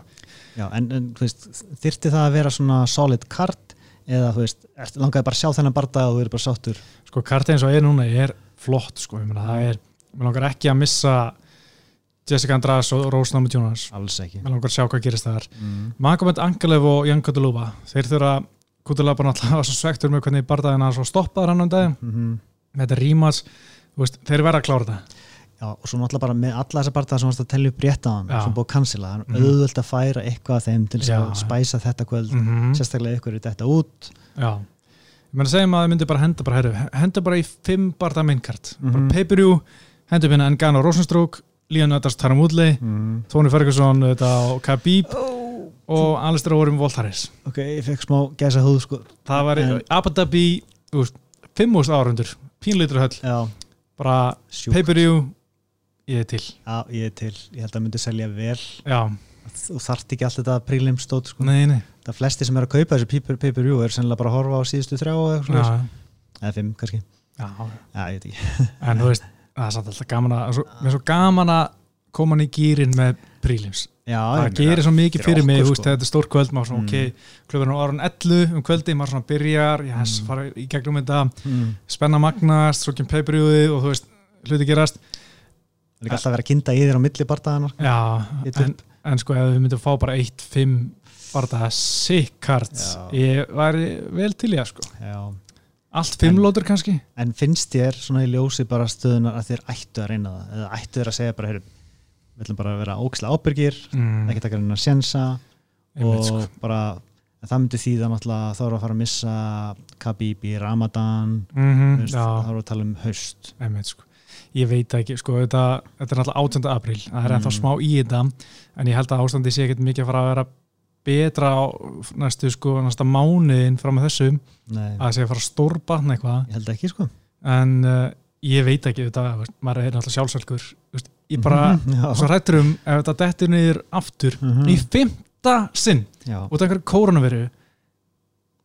B: Já, en, en veist, þyrti það að vera svona solid kart eða þú veist, langaði bara að sjá þennan barndag og þú eru bara sáttur
A: Sko kart eins og er núna er flott sko, ég meina það er mér langar ekki að missa Jessica András og Rose Námi Jonas
B: Alls ekki
A: Mér langar að sjá hvað gerist það er mm. Magomed Angelev og Jan Kutuluba þeir þurfa Kutuluba náttúrulega var svo svektur með hvernig barndagina stoppaður hann um dag mm -hmm. Með þetta rímas þeir verða að klára þetta
B: Já, og svo náttúrulega bara með alla þessar barndað sem varst að tellja upp rétt á hann sem búið að cancela, það er mm. auðvöld að færa eitthvað þeim til að spæsa þetta kvöld mm -hmm. sérstaklega ykkur í þetta út
A: Já, ég meina að segja maður að það myndi bara henda bara, herru, henda bara í fimm barndað minnkart, mm -hmm. bara pay-per-view henda upp hérna Engano Rosenströk Líðan Öttars Taram Woodley, -hmm. Tony Ferguson og Khabib oh. og Alistair Overeem Voltaris
B: Ok, ég fekk smá gæsa húð sko
A: Það var Dhabi, fimm úrst árundur pínlítur höll. Bara pay-per-view
B: Ég er til. Já, ég er til, ég held að það myndi selja vel. Já. Þú þart ekki alltaf þetta prílimstótt sko.
A: Nei, nei.
B: Það flesti sem er að kaupa þessu pay-per-view er sennilega bara að horfa á síðustu þrjá eða, fimm kannski.
A: Já,
B: Já ég veit ekki.
A: En þú veist, það er samt alltaf gaman að Mér er svo gaman að koma hann í gýrin með prílims Já, það gerir svo mikið fyrir mig, sko. þetta er stór kvöld maður svona, mm. ok, klukkan á orðan 11 um kvöldi, maður svona byrjar, yes, mm. fara í gegnum þetta, mm. spenna magnast svo kemur pay-per-viewið og þú veist hluti gerast
B: Það er ekki alltaf að vera að kinda í þér á milli bardaðanar
A: sko. Já, en, en sko ef við myndum að fá bara 1-5 bardaða sikkart ég væri vel til ég sko Já. Allt 5 lótur kannski
B: En finnst þér svona í ljósi bara stöðunar að þér ættu að reyna það eða ættu þér að segja bara, heyrðu við ætlum bara að vera óksla ábyrgir mm. ekki taka reyna að sjensa og sko. bara það myndi því náttúrulega þá eru að fara að missa Khabib í Ramadan mm -hmm, þá eru að tala um haust
A: Einmitt, sko ég veit ekki, sko, þetta, þetta er náttúrulega 18. apríl, það er ennþá mm. smá í þetta en ég held að ástandi sé ekkert mikið að fara að vera betra á næstu, sko, næsta mánuðin fram með þessum Nei. að það sé að fara að stórbatna eitthvað
B: ég held ekki, sko
A: en uh, ég veit ekki, þetta, maður er náttúrulega sjálfsvelgur ég bara, svo rættur um ef þetta dettur niður aftur mm -hmm. í fymta sinn út af einhverju kórunveru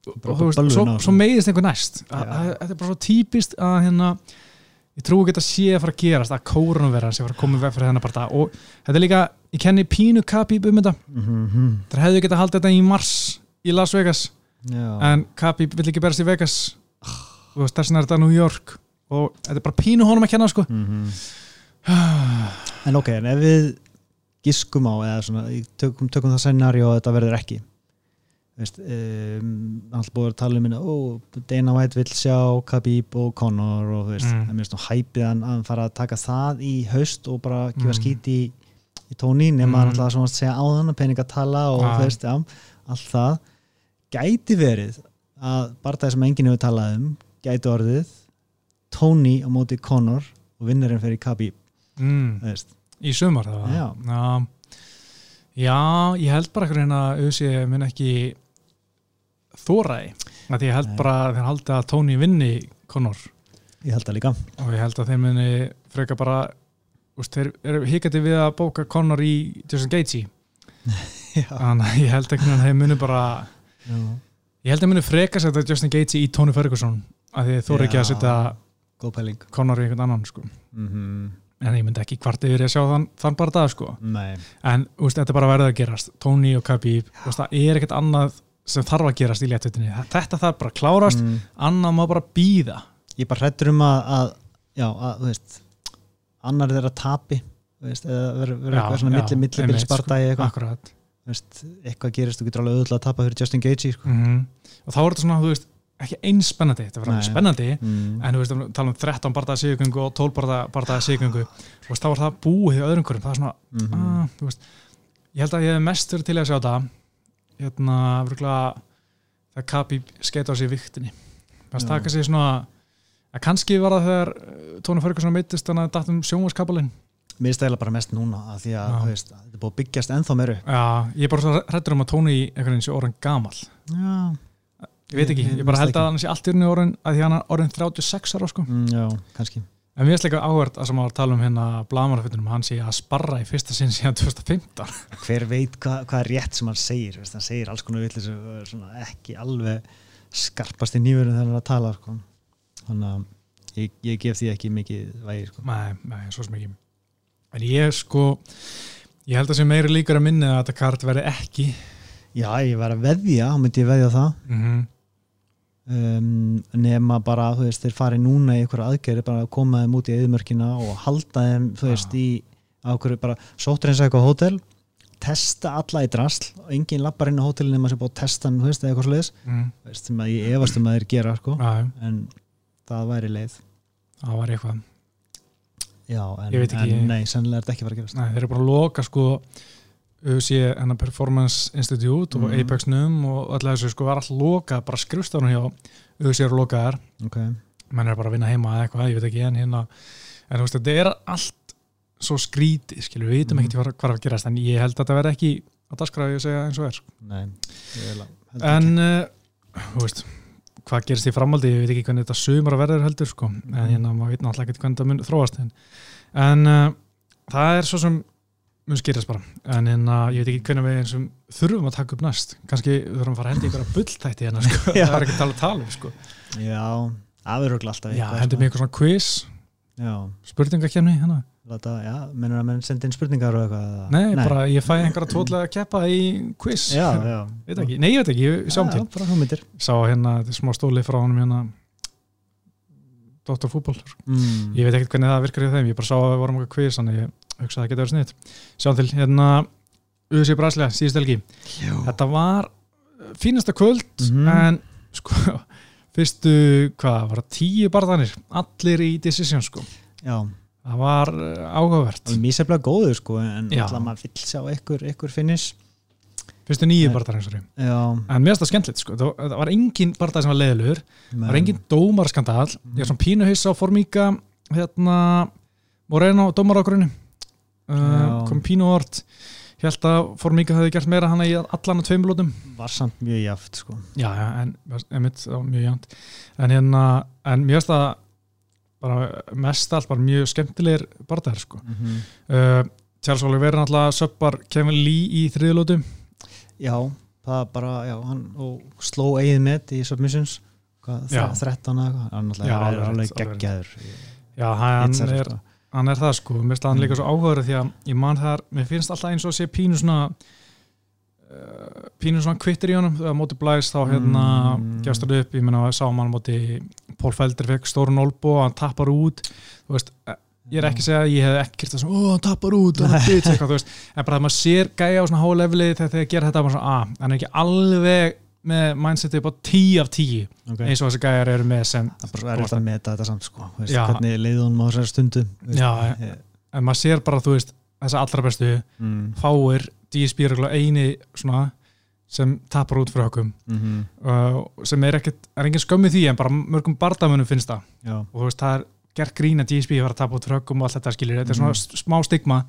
A: og þú veist, svo, svo meiðist einhver næst. Þetta er bara svo típist að hérna ég trú ekki að sé að fara að gerast að að sé að fara að koma veg fyrir þennan parta og þetta er líka, ég kenni pínu Khabib um þetta mm -hmm. það hefðu ekki að halda þetta í mars í Las Vegas. Já. en Khabib vill ekki berast í Vegas. Og þess vegna er þetta New York. Og þetta er bara pínu honum að kenna sko. Mm
B: -hmm. En ok, en ef við giskum á eða svona, tökum, tökum það scenari og þetta verður ekki Veist, um, alltaf búið að tala um minna, ó, Dana White vil sjá Khabib og Conor og veist, mm. það er mjög hæpið að hann fara að taka það í haust og bara gefa mm. skít í, í tóni nema mm. alltaf að segja á þann að peninga tala og ah. veist, ja, allt það gæti verið að bara það sem enginn hefur talað um gæti orðið Tony á móti Conor og vinnarinn fyrir Khabib
A: mm. í sumar það
B: já.
A: Já. já, ég held bara hérna að auðvitað mun ekki þóraði því ég held Nei. bara að þeir haldi að Tony vinni Conor
B: ég held það líka
A: og ég held að þeir muni freka bara úst, þeir eru hikandi við að bóka Conor í Justin Gaethje þannig að ég held ekki að þeir muni bara Já. ég held að þeir muni freka setja Justin Gaethje í Tony Ferguson að því þú eru ekki að setja Conor í einhvern annan sko. mm -hmm. En ég myndi ekki hvart yfir að sjá þann, þann bara það sko
B: Nei.
A: en úst, þetta er bara verið að gerast Tony og Khabib, það er ekkert annað sem þarf að gerast í léttutinni þetta þarf bara að klárast, mm. annað má bara býða
B: ég bara hrættur um að, að já, að, þú veist annar er að tapi veist, eða verður eitthvað svona milli, milli, milli spartægi eitthvað veist, eitthvað gerist, þú getur alveg auðvitað að tapa fyrir Justin Gaethje sko.
A: mm -hmm. og þá er þetta svona, þú veist ekki eins spennandi, þetta var spennandi mm. en þú veist, tala um 13 bardaða síðugöngu og 12 bardaða síðugöngu þá var það búið í öðrum hverjum það er svona, mm -hmm. að, þú veist ég held að ég hef mest verið til að sjá það hérna, vruglega það kapi skeit á sig viktinni það stakka sig svona að kannski var það þegar eh, Tóni Ferguson mittist þannig að það dættum sjónvarskapalinn
B: Mér stæla bara mest núna að því að veist, þetta er búið byggjast ennþá meiru
A: Já, ég er bara hrættur um að Tóni í einhvern veginn sé orðan gamal Já ég veit ekki, ég bara held að hann sé allt í orðinu orðin að því hann er orðin 36 ára sko.
B: mm, já, kannski.
A: En við erum líka áhverð að sem að tala um hérna blamarafittunum, hann sé að sparra í fyrsta sinn síðan 2015
B: hver veit hvað hva er rétt sem hann segir veist, hann segir alls konar villis ekki alveg skarpast í nýverðin þegar hann er að tala sko. þannig að ég, ég gef því ekki mikið vægi sko.
A: nei, nei, svo sem ekki. En ég sko ég held að sem meiri líkar að minna að þetta kart verði ekki.
B: Já, ég verði að veðja, þá myndi veðja það. Mm -hmm um, nema bara þú veist þeir fari núna í einhverja aðgerði bara að koma þeim út í eðmörkina og halda þeim þú veist í ákveður bara sótur eins og eitthvað hótel testa alla í drasl og enginn lappar inn á hótelinu nema sem búið að testa hann þú veist eða eitthvað sluðis mm. veist sem að ég efast um að þeir gera sko. En það væri leið.
A: Það væri eitthvað.
B: Já en, en nei, sennilega er þetta ekki verið að gerast.
A: Nei, þeir eru bara að loka sko UC enna Performance Institute og mm. Apex NUM og alltaf þessu sko var alltaf lokað, bara skrifstofnum hjá UC eru lokaðar
B: okay.
A: menn er bara að vinna heima eða eitthvað, ég veit ekki en hérna, en þú veist þetta er allt svo skríti, skilur, við veitum mm. ekki hvað er að gerast, en ég held að þetta verði ekki að dasgrafi að segja eins og er sko.
B: Nei,
A: en uh, þú veist, hvað gerist í framhaldi ég veit ekki hvernig þetta sumar að verður heldur sko, en mm. hérna, maður veit náttúrulega ekki hvernig þetta mun þróast en, en uh, það er svo sem mun skýrast bara. En hérna, ég veit ekki hvernig við eins og þurfum að taka upp næst. Kannski þurfum að fara að hendi ykkur að bulltætti hérna sko. það er ekki að tala tala um sko.
B: Já, verður alltaf
A: Já, hendi mig eitthvað svona quiz. Spurningakefni hérna.
B: Lata, Já, mennur að menn sendi inn spurningar og eitthvað.
A: Nei, Nei, bara ég fæ einhverja tótlega að keppa í quiz.
B: Já, já.
A: Nei, ég veit ekki, ég sjáum til. Sá hérna, þetta er smá stóli frá honum hérna. Dóttarfútból mm. Ég veit ekkert hvernig það virkar í þeim, ég bara sá að við vorum eitthvað quiz þannig ég hugsa að það geta verið sniðt Sjáum til, hérna USA Braslia, síðust helgi. Þetta var uh, fínasta kvöld mm -hmm. en sko fyrstu, hvað, var það tíu barðanir? Allir í decision sko.
B: Já.
A: Það var uh, áhugavert.
B: Það var mjög sefnilega góður sko en alltaf maður vill sjá ykkur, ykkur finnis
A: Fyrstu nýju barðar en mér finnst það skemmtilegt sko. Það var engin barðar sem var leiðilegur. Það var engin dómarskandal mm. ég er svona pínuhys á formíka hérna Moreno dómarákurinu uh, kom pínu orð held að Formíka hefði gert meira hana í allan að tveim lótum.
B: Var samt mjög jáft sko.
A: Já, já, en, emitt, mjög jáft en hérna, en mjög stað bara mest allt bara mjög skemmtilegir barndæðir sko. Mm -hmm. uh, Charles Oliver náttúrulega söppar Kevin Lee í þriðlótu
B: já, það bara, já, hann og sló eigið með í submissions. Hvað, 13 eða, hann náttúrulega er alveg geggjaður.
A: já, hann er hann er það sko, mér finnst það hann líka svo áhugaður því að ég man þar, mér finnst alltaf eins og sé pínu svona uh, pínu svona kvittir í honum, þegar móti blæs þá hérna mm. gefst það upp, ég menna sá mann móti Pól Felder fekk stórun olbo og hann tappar út, þú veist eh, ég er ekki að segja að ég hef ekki kert það svona, ó hann tappar út og hann þú veist. En bara að maður sér gæja á svona hálefli þegar það ger þetta, maður svona, að, hann er ekki alveg með mindseti upp á 10 af 10 okay. eins og þessi gæjar eru með sem
B: það er eftir að meta þetta samt sko veist, hvernig leiðun má þessari stundu
A: veist, já, ég... en maður sér bara þú veist þessa allra bestu mm. fáir DSB er eini svona sem tapar út fyrir okkur mm -hmm. uh, sem er ekkert, er engin skömmið því en bara mörgum bardamunum finnst það
B: já.
A: og þú veist það er gert grín að DSB var að tapa út fyrir okkur og allt þetta skilir, þetta mm er svona mhm. smá stigma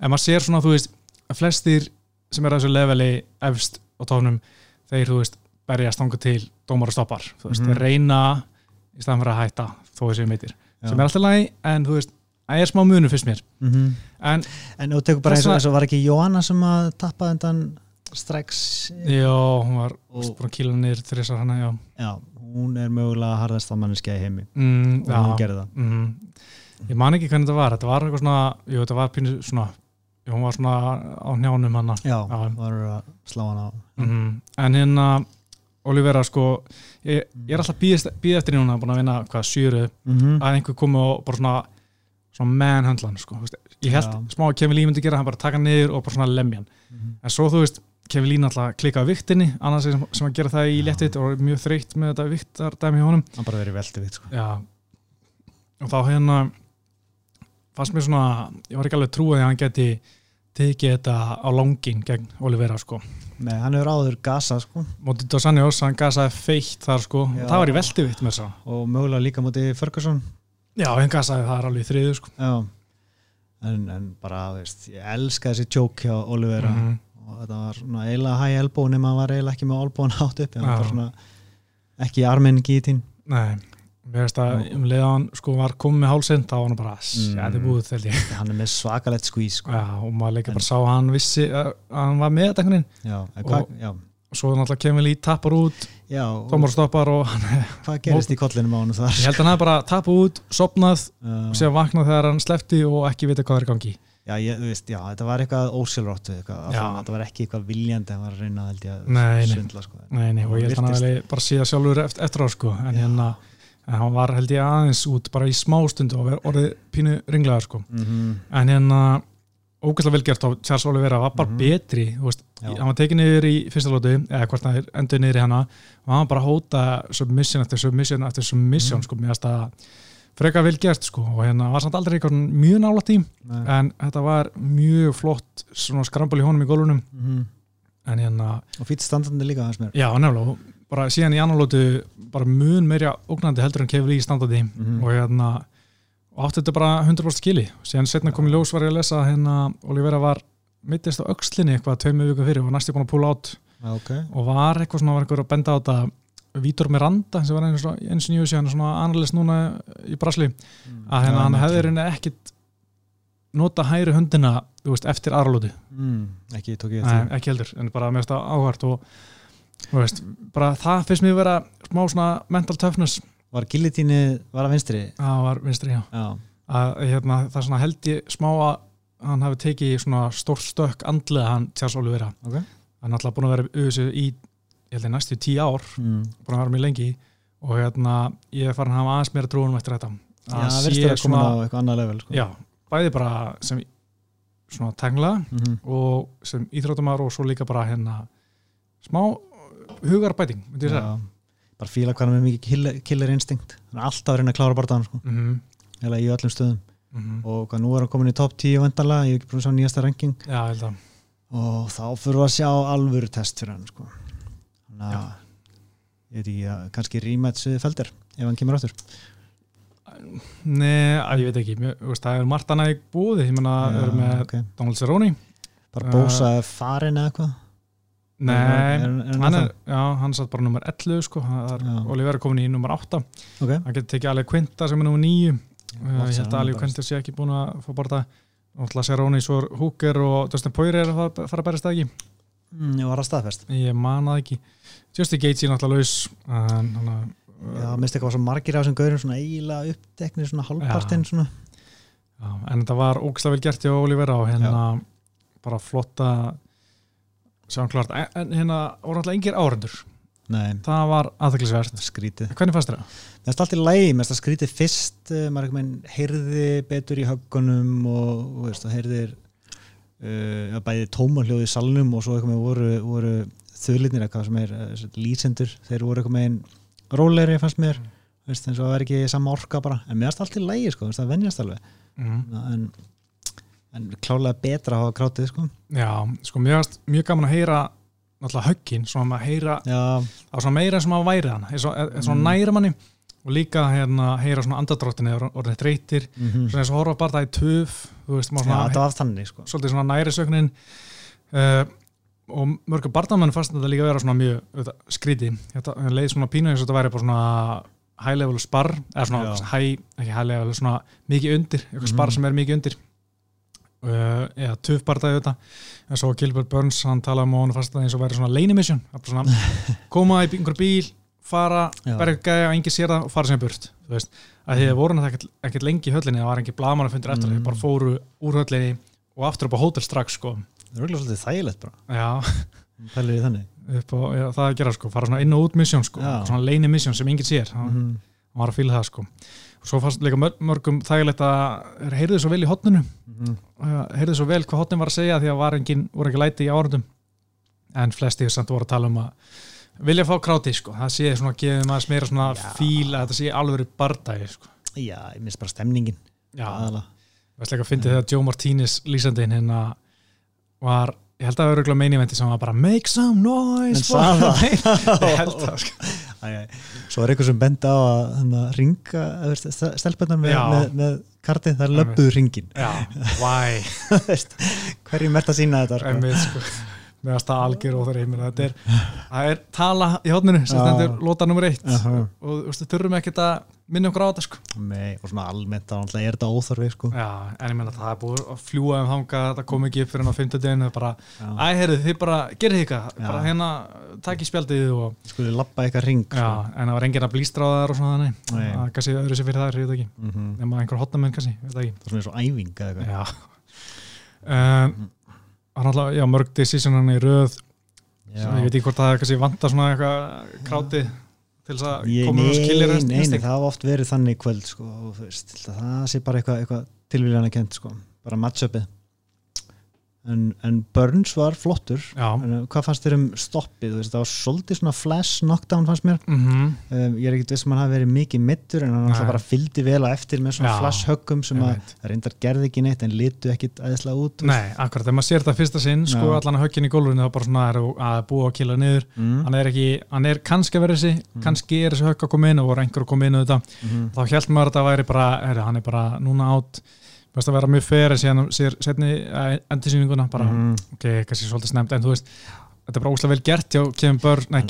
A: en maður sér svona þú veist að flestir sem er að þessu leveli efst á tónum þeir, þú veist, berjast ánga til dómar og stoppar, þú veist, mm -hmm. reyna í staðan fyrir að hætta, þó þessi meitir sem er alltaf lægi, en þú veist það er smá munu fyrst mér.
B: Mm -hmm. en, en þú tekur bara eins og þess að var ekki Jóhanna sem að tappa undan strax?
A: Já, hún var að kýla nýr þrjusar hana, já.
B: Já, hún er mögulega harðast á manneski að heimi.
A: Mm,
B: og já, hún gerði það.
A: -hmm. ég man ekki hvernig þetta var þetta var eitthvað svona, jú þetta var pínu svona hún var svona á njánum hann
B: já, var að slá hann á
A: mm -hmm. en hérna Olivera sko, ég, ég er alltaf býð eftir núna, búin að vinna hvað sjöru mm -hmm. að einhver komi og bara svona svona manhandlan sko, ég held já. smá að Kevin Lee myndi gera, hann bara taka niður og bara svona lemjan, mm -hmm. en svo þú veist Kevin Lee náttúrulega klikaði viktinni annars sem, sem að gera það í léttitt og mjög þreytt með þetta viktardæmi hjá honum
B: hann bara verið veldi vikt sko.
A: og þá hérna fannst mér svona, ég var ekki alveg trúið að hann geti tekið þetta á langin gegn Olivera sko.
B: Nei, hann hefur áður gasað sko.
A: Mótið Dos Anjos, hann gasaði feitt þar sko. Já. það var í veldivitt með þess
B: að og mögulega líka mótið Ferguson.
A: Já, hann gasaði það alveg þriðu sko.
B: Já, en, en bara, veist, ég elska þessi tjók hjá Olivera. Mm -hmm. og þetta var svona eiginlega hæg elbó nema að hann var eiginlega ekki með olbón átt upp en það var svona ekki arminn gítin.
A: Nei Mér veist að um leiðan sko var komið með hálsinn þá var hann bara, þetta er búið þeldi
B: Hann er með svakalett skvís sko.
A: Já, og maður en... bara sá að hann vissi að hann var með þetta
B: já,
A: og, og svo náttúrulega kemur líð tapar út tómar stoppar og hann
B: Hvað gerist í kollinum á hann þar?
A: Ég held að hann bara tapað út, sopnað og sér vaknað þegar hann slefti og ekki vita hvað er gangi.
B: Já, ég, veist, já, þetta var eitthvað ósjálfrátt þetta var ekki eitthvað viljandi að var að reyna að
A: svindla sko. Nei, nei, og ég held að hann bara síðan sjálfur eftir á sko, en hérna en hann var held ég aðeins út bara í smástundu og orðið pínu ringlegar sko. Mm -hmm. en hérna ógæslega velgert á Charles Oliveira var bara mm -hmm. betri veist, hann var tekið niður í fyrsta lótu eða hvort það er endur niður í hana og hann var bara hóta submission eftir submission eftir submission mm -hmm. sko með að freka velgert sko. Og hérna var samt aldrei eitthvað mjög nálat í en þetta var mjög flott skrambal í honum í gólunum. Mhm. en hérna
B: og fýtt standandi líka aðeins mér.
A: Já nefnilega bara síðan í annan lótu bara mun meirja ógnandi heldur en kefli í standardi mm -hmm. og hérna og átti þetta bara 100% skili síðan setna kom í ljós var ég að lesa hérna Olivera var mittist á aukslinni eitthvað tveimu viku fyrir og næstu búin að púla átt
B: okay.
A: og var eitthvað svona var eitthvað að benda á þetta Vítor Miranda sem var eins og nýju síðan svona analist núna í Brasli mm. að hérna hann hefði reyni ekkit nota hæri hundina veist, eftir aðralóti
B: mm. ekki,
A: ekki heldur en bara mest áhvert og Veist, bara það finnst mér að vera smá svona mental toughness
B: Var gillitíni, var það vinstri?
A: Já, var vinstri, já,
B: já.
A: Að, hérna, Það svona held ég smá að hann hafi tekið svona stór stök andlega hann Tjás Olivera
B: okay.
A: hann er alltaf búin að vera auðvitað í ég held að næstu tíu ár
B: mm.
A: búin að vera mjög lengi og hérna ég er farin að hafa aðeins meira trúanum eftir þetta
B: Já, það verður að koma á eitthvað annað level sko.
A: Já, bæði bara sem svona tengla mm -hmm. og sem íþróttumar og svo líka bara hérna smá hugarbæting
B: bara fíla hvað hann er mikið killer, killer instinct. Hann er alltaf að reyna að klára barndan sko.
A: mm -hmm.
B: eða í öllum stöðum.
A: Mm -hmm.
B: og hvað nú er hann komin í top 10 vendala, ég hef ekki brúin sjá nýjasta ranking.
A: Já,
B: og þá fyrir við að sjá alvöru test fyrir hann sko. þannig að ég veit ekki að kannski rematch feldir ef hann kemur áttur
A: Nei, að ég veit ekki. Mjö, veist, það er Marta næg búið ég menna, við erum með okay. Donald Cerrone.
B: Bara bósa uh, farin eða eitthvað
A: Nei, er, er hann er, já, hann satt bara nummer 11 sko, Oliver er komin í nummer 8
B: okay.
A: hann getur tekið alveg Quinta sem er nummer 9 uh, ég held að alveg Quinta sé ekki búin að fá það og alltaf sér Róni svo Húker og Dustin Poirier er að fara að berist það ekki?
B: Mm, ég var að staðfest.
A: Ég manað ekki, Justin er náttúrulega laus en hann að
B: Já, minnst eitthvað svo margir af þessum gaurum svona eiginlega uppteknir svona halvpartinn
A: en þetta var ógislega vel gert í Oliver og hérna bara flotta Sjánklart, en hérna voru alltaf yngir árendur
B: Nei.
A: það var aðþeklisvert
B: skrítið
A: hvernig fannst það?
B: það er alltaf læg, mér finnst það skrítið fyrst eh, maður ekki meinn heyrði betur í höggunum og, og veist, heyrðir uh, bæði tómanhljóði í salnum og svo eitthvað með voru, voru þauðlitnir eitthvað sem er uh, lýsendur, þeir voru eitthvað meginn róleri fannst mér, mm. veist, eins og það er ekki sama orka bara, en mér finnst alltaf lægi sko, það vennjast alveg.
A: Mm.
B: en en klálega betra að hafa krátið sko.
A: Já, sko mjög, mjög gaman að heyra náttúrulega höggin, svona að heyra á svona meira sem að væri hann eins og mm. næra manni og líka hérna heyra svona andadráttinni orðið dreytir,
B: mm -hmm.
A: svona eins og horfa bara það í töf, þú veist,
B: maður svona Já, það var þannig sko.
A: Svolítið svona næri sögnin uh, eh, og mörgum barndamenn fannst þetta líka að vera svona mjög auðvitað, skríti, þetta leiði svona pínu eins og þetta væri bara svona high level spar, eða svona high, ekki high level, svona mikið undir, eitthvað mm -hmm. spar sem er mikið undir Uh, eða töfbardaði þetta. En svo Gilbert Burns, hann talaði um og hann fannst það eins og væri svona svona, koma í einhver bíl fara, gæði að engi sér það og fara sem burt, þú veist. Að því að voru náttúrulega ekkert lengi í höllinni það var ekki blaman að fundur eftir mm. það, bara fóru úr höllinni og aftur upp á hótel strax sko.
B: Það er svolítið þægilegt bara.
A: Þannig. Á, já, Það er að gera sko, fara svona inn og út misjón sko, svona leini misjón sem enginn sér. Mm. var að fýla það sko. og svo fannst líka mörgum þægilegt að heyrðu svo vel í hotninu mm. heyrðu svo vel hvað hotnin var að segja því að var engin, voru ekki læti í árundum en flesti samt voru að tala um að vilja fá kráti sko, það sé svona að gefa maður smera svona fíl að þetta sé alveg bardagi sko.
B: Já, ég minnst bara stemningin.
A: Já, það var slik að fyndi þegar Joe Martínez lýsandinn hérna var ég held að það var öruglega meiniventi sem var bara make some noise ég held það sko.
B: Svo er eitthvað sem benda á að ringa stelpunnar með, með, með kartið, það er löpuð ringin hverjum ert að sína þetta
A: sko? Með að staða algjör og það er heiminn það er, er tala í hótninu sem stendur lóta nummer eitt. Uh -huh. og þú þurfum ekki að minna okkur á þetta sko.
B: Nei, og svona almennt þá er þetta óþarfi sko.
A: Já, en ég menna það er búið að fljúa um hanga, það kom ekki upp fyrir enn á fymtudeginu, bara, æ, heyrðu, þið bara gerir eitthvað, bara hérna takk í spjaldið og
B: Skulið lappa eitthvað ring
A: Já, sko. en það var enginn að blístra á það og svona þannig, það er kannski öðru sem fyrir það, ég veit ekki. Mm -hmm. nema einhver hotnamenn kannski, veit ekki.
B: Það er svona eins og æfing eða
A: eitthvað hann alltaf, já, mörg decisionan í röð. Já. ég veit ekki hvort það er vant að svona eitthvað kráti til þess að koma
B: og skilja rest Nei, nei, það hafa oft verið þannig kvöld sko, og, veist, það sé bara eitthvað, eitthvað tilvíðan að kent, sko, bara match-upið En, en Burns var flottur. En, uh, hvað fannst þér um stoppið? Það var svolítið svona flash knockdown fannst mér. Mm -hmm. um, ég er ekkert veist að hann hafi verið mikið mittur en hann alltaf bara fylgdi vel að eftir með svona Já. flash höggum sem að reyndar gerði ekki neitt en litu ekkit aðeinslega út
A: Nei, akkurat, þegar maður sér þetta fyrsta sinn sko allan höggin í gólfinu þá bara svona er að búa að kila niður. Mm. hann er ekki, hann er kannski að vera þessi mm. kannski er þessi högg að koma inn og voru einhver að koma inn og þetta, -hmm. þá held maður að það væri bara, er, átt Best að vera mjög fyrir síðan sér setni eh, endursýninguna bara, mm ok, kannski svolítið snemt en þú veist, þetta er bara ósláð vel gert hjá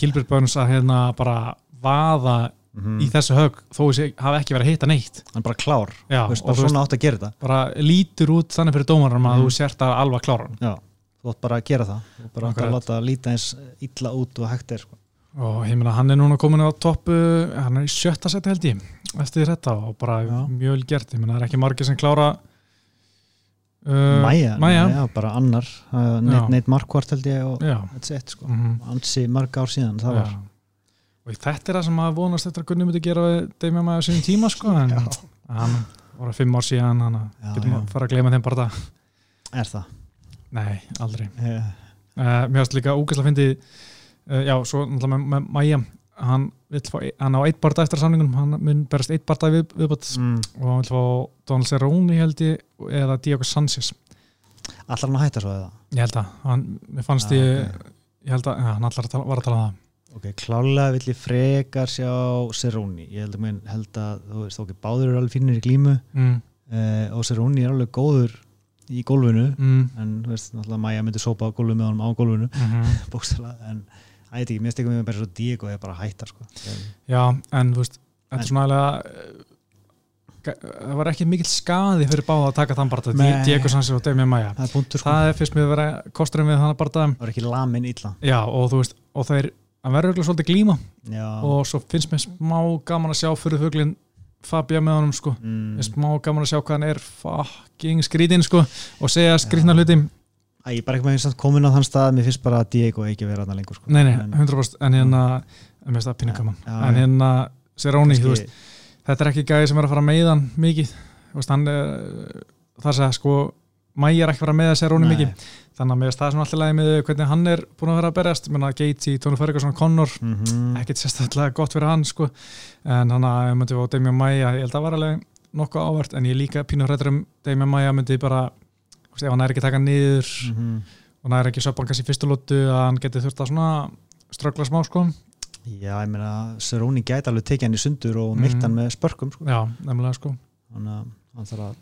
A: Gilbert Burns að hérna bara vaða mm -hmm. í þessu hög, þó þessi hafi ekki verið að hita neitt.
B: Er bara klár Já, veist, bara svona átt að gera þetta.
A: Bara lítur út þannig fyrir dómarum mm -hmm. að þú mhm. sért að alva klára
B: Já, þú ætti bara að gera það og bara að láta líta eins illa út og hægt er sko.
A: og ég meina, hann er núna komin á toppu hann er í sjötta seti held ég eftir þetta og bara Já. mjög vel gert, ég meina, það er ekki margir sem klára
B: Uh, Maja, Maja. bara annar uh, neitt, neitt markvart held ég og þetta sko, mm -hmm. ansi marg ár síðan það já. var
A: og þetta er það sem að vonast þetta að Gunni myndi gera við Deimja Maja síðan tíma sko en hann að fimm ár síðan hann getur maður að fara að gleyma þeim bara það
B: Er það?
A: Nei, aldrei yeah. uh, Mér finnst líka ógæslega að fyndi já, svo náttúrulega með, með Maja hann, fá, hann á eitt barndag eftir samlingunum hann mun berast eitt barndag við, viðbútt mm. og hann vil fá Donald Cerrone held ég eða Diego Sanchez
B: Allar hann að hætta svo eða?
A: Ég held að, hann, mér fannst ja, ég okay. ég held að, hann allar að var að tala um það
B: Ok, klálega vill ég frekar sjá Cerrone, ég held að mér held að þú veist, ok, báður eru alveg finnir í glímu mm. uh, og Cerrone er alveg góður í gólfinu, mm. en þú veist, náttúrulega Maja myndi sópa gólfinu með honum á gólfinu mm -hmm. bókstala, en Það er ekki, mér stegum við bara svo Diego er bara að hætta sko.
A: Já, en þú veist, þetta er svona alveg það var ekki mikil skadi fyrir báða að taka þann bara Diego Sanchez og Demi Maia. Það er, punktur, sko. það er fyrst með að vera kosturum við þannig bara það
B: var ekki lamin illa.
A: Já, og þú veist, og það er að vera örgulega svolítið glíma. Já. og svo finnst mér smá gaman að sjá fyrir þauglinn Fabia með honum sko. Mm. smá gaman að sjá hvað hann er fucking skrítinn sko og segja skrítna hluti
B: Ég er bara ekki með að komin á þann stað mér finnst bara að Diego ekki verið aðna lengur sko.
A: Nei, nei, 100% en hérna mér finnst það pinningaman en hérna, Seróni, þú veist þetta er ekki gæði sem er að fara meiðan mikið. Veist, hann, það er að sko mægi er ekki að fara með Seróni mikið. Þannig að mér finnst það sem alltaf lægi með hvernig hann er búin að vera að berjast. Gates í Tónu Ferguson, Connor mm -hmm. ekkert sérstaklega gott fyrir hann sko. En hann að ég myndi ef hann er ekki taka niður mm -hmm. og hann er ekki söpban kannski fyrstulótu að hann geti þurft að svona ströggla smá sko.
B: Já, ég meina, Seróni gæti alveg tekið hann í sundur og myrkt hann mhm. með spörkum sko.
A: Já, nefnilega sko.
B: Þannig að hann þarf að,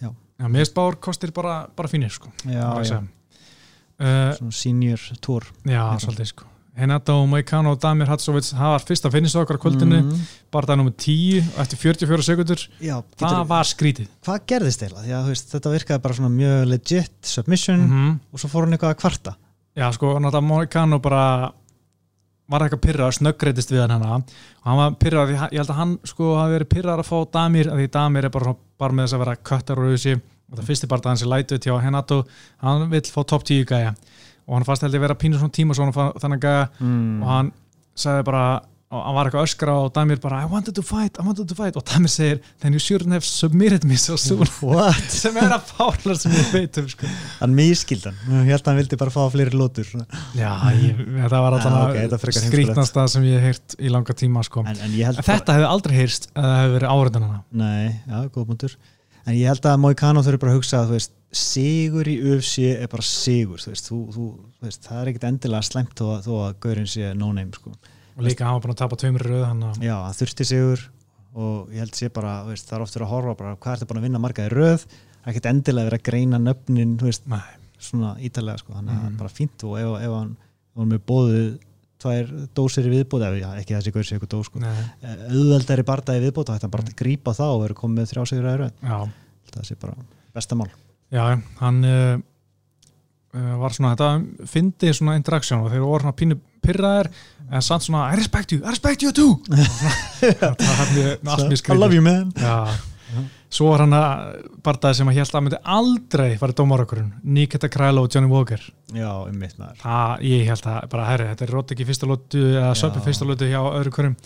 B: já.
A: Já, meðspár kostir bara, bara fínir sko
B: Já, já. uh, Svona senior tour.
A: Já, svolítið sko Henata og Moikano og Damir Hatsovits var fyrsta finnist okkar kvöldinu. Mm. bara það nummið 10 eftir 44 sekundur Já, það var skrítið.
B: Hvað gerðist eila? Þetta virkaði bara svona mjög legit submission mm -hmm. og svo fór hann eitthvað að kvarta.
A: Já sko, Henata og Moikano bara var eitthvað pyrrað, snöggreitist við hann og hann var pyrrað, ég held að hann sko hafi verið pyrrað að fá Damir, því Damir er bara, bara með þess að vera köttar og auðvisi og það fyrsti bara hans er lætuð til Henato hann vill fá top 10 gæja og hann fannst held ég að vera pínur svona tíma svona þannig gæja. Mm. og hann sagði bara og hann var eitthvað öskra og Damir bara I wanted to fight, I wanted to fight. Og Damir segir then you shouldn't have submitted me so soon. Sem er að fálar sem ég veit um sko.
B: hann mískildan, ég held að hann vildi bara fá fleiri lótur
A: já, ég, það var alltaf okay, skrítnasta sem ég hef heyrt í langa tíma sko. en, en, þetta hefði aldrei heyrst að það hefði verið áriðan hana
B: nei, já, góð mútur en ég held að Moikano þurfi bara að hugsa að veist, sigur í UFC er bara sigur þú veist, þú, þú, veist, það er ekkit endilega slemt þó að, að Gaurin sé no name sko
A: og líka hann var búin að tapa tveimur rauð hana.
B: já, það þurfti sigur og ég held sé bara, veist, það er oftur að horfa bara, hvað er það búin að vinna margaði er ekkert endilega verið að greina nöfnin veist, svona ítalega sko. að það mm. er bara fínt og ef, ef hann var með bóðið tvær dósir í viðbót já, ekki þessi gaur sé eitthvað dós sko. Eh, auðveldari barndagi viðbót þá hætti hann bara að grípa það og verið komið með þrjá sigur að rauð það sé bara bestamál
A: Já, hann uh, var svona, þetta fyndi svona interaktsjón og þeir voru svona pínu pyrraðir en samt svona I respect you, I respect you too. Það hafði allt mjög skrið
B: I love you man
A: svo var hann að barndagi sem að held að myndi aldrei farið dómarökurinn Nikita Kræló og Johnny Walker.
B: Já, um mitt maður.
A: Það, ég held að, bara herri, þetta er rótt ekki fyrsta lótu eða söpum fyrsta lótu hjá öðru hverjum.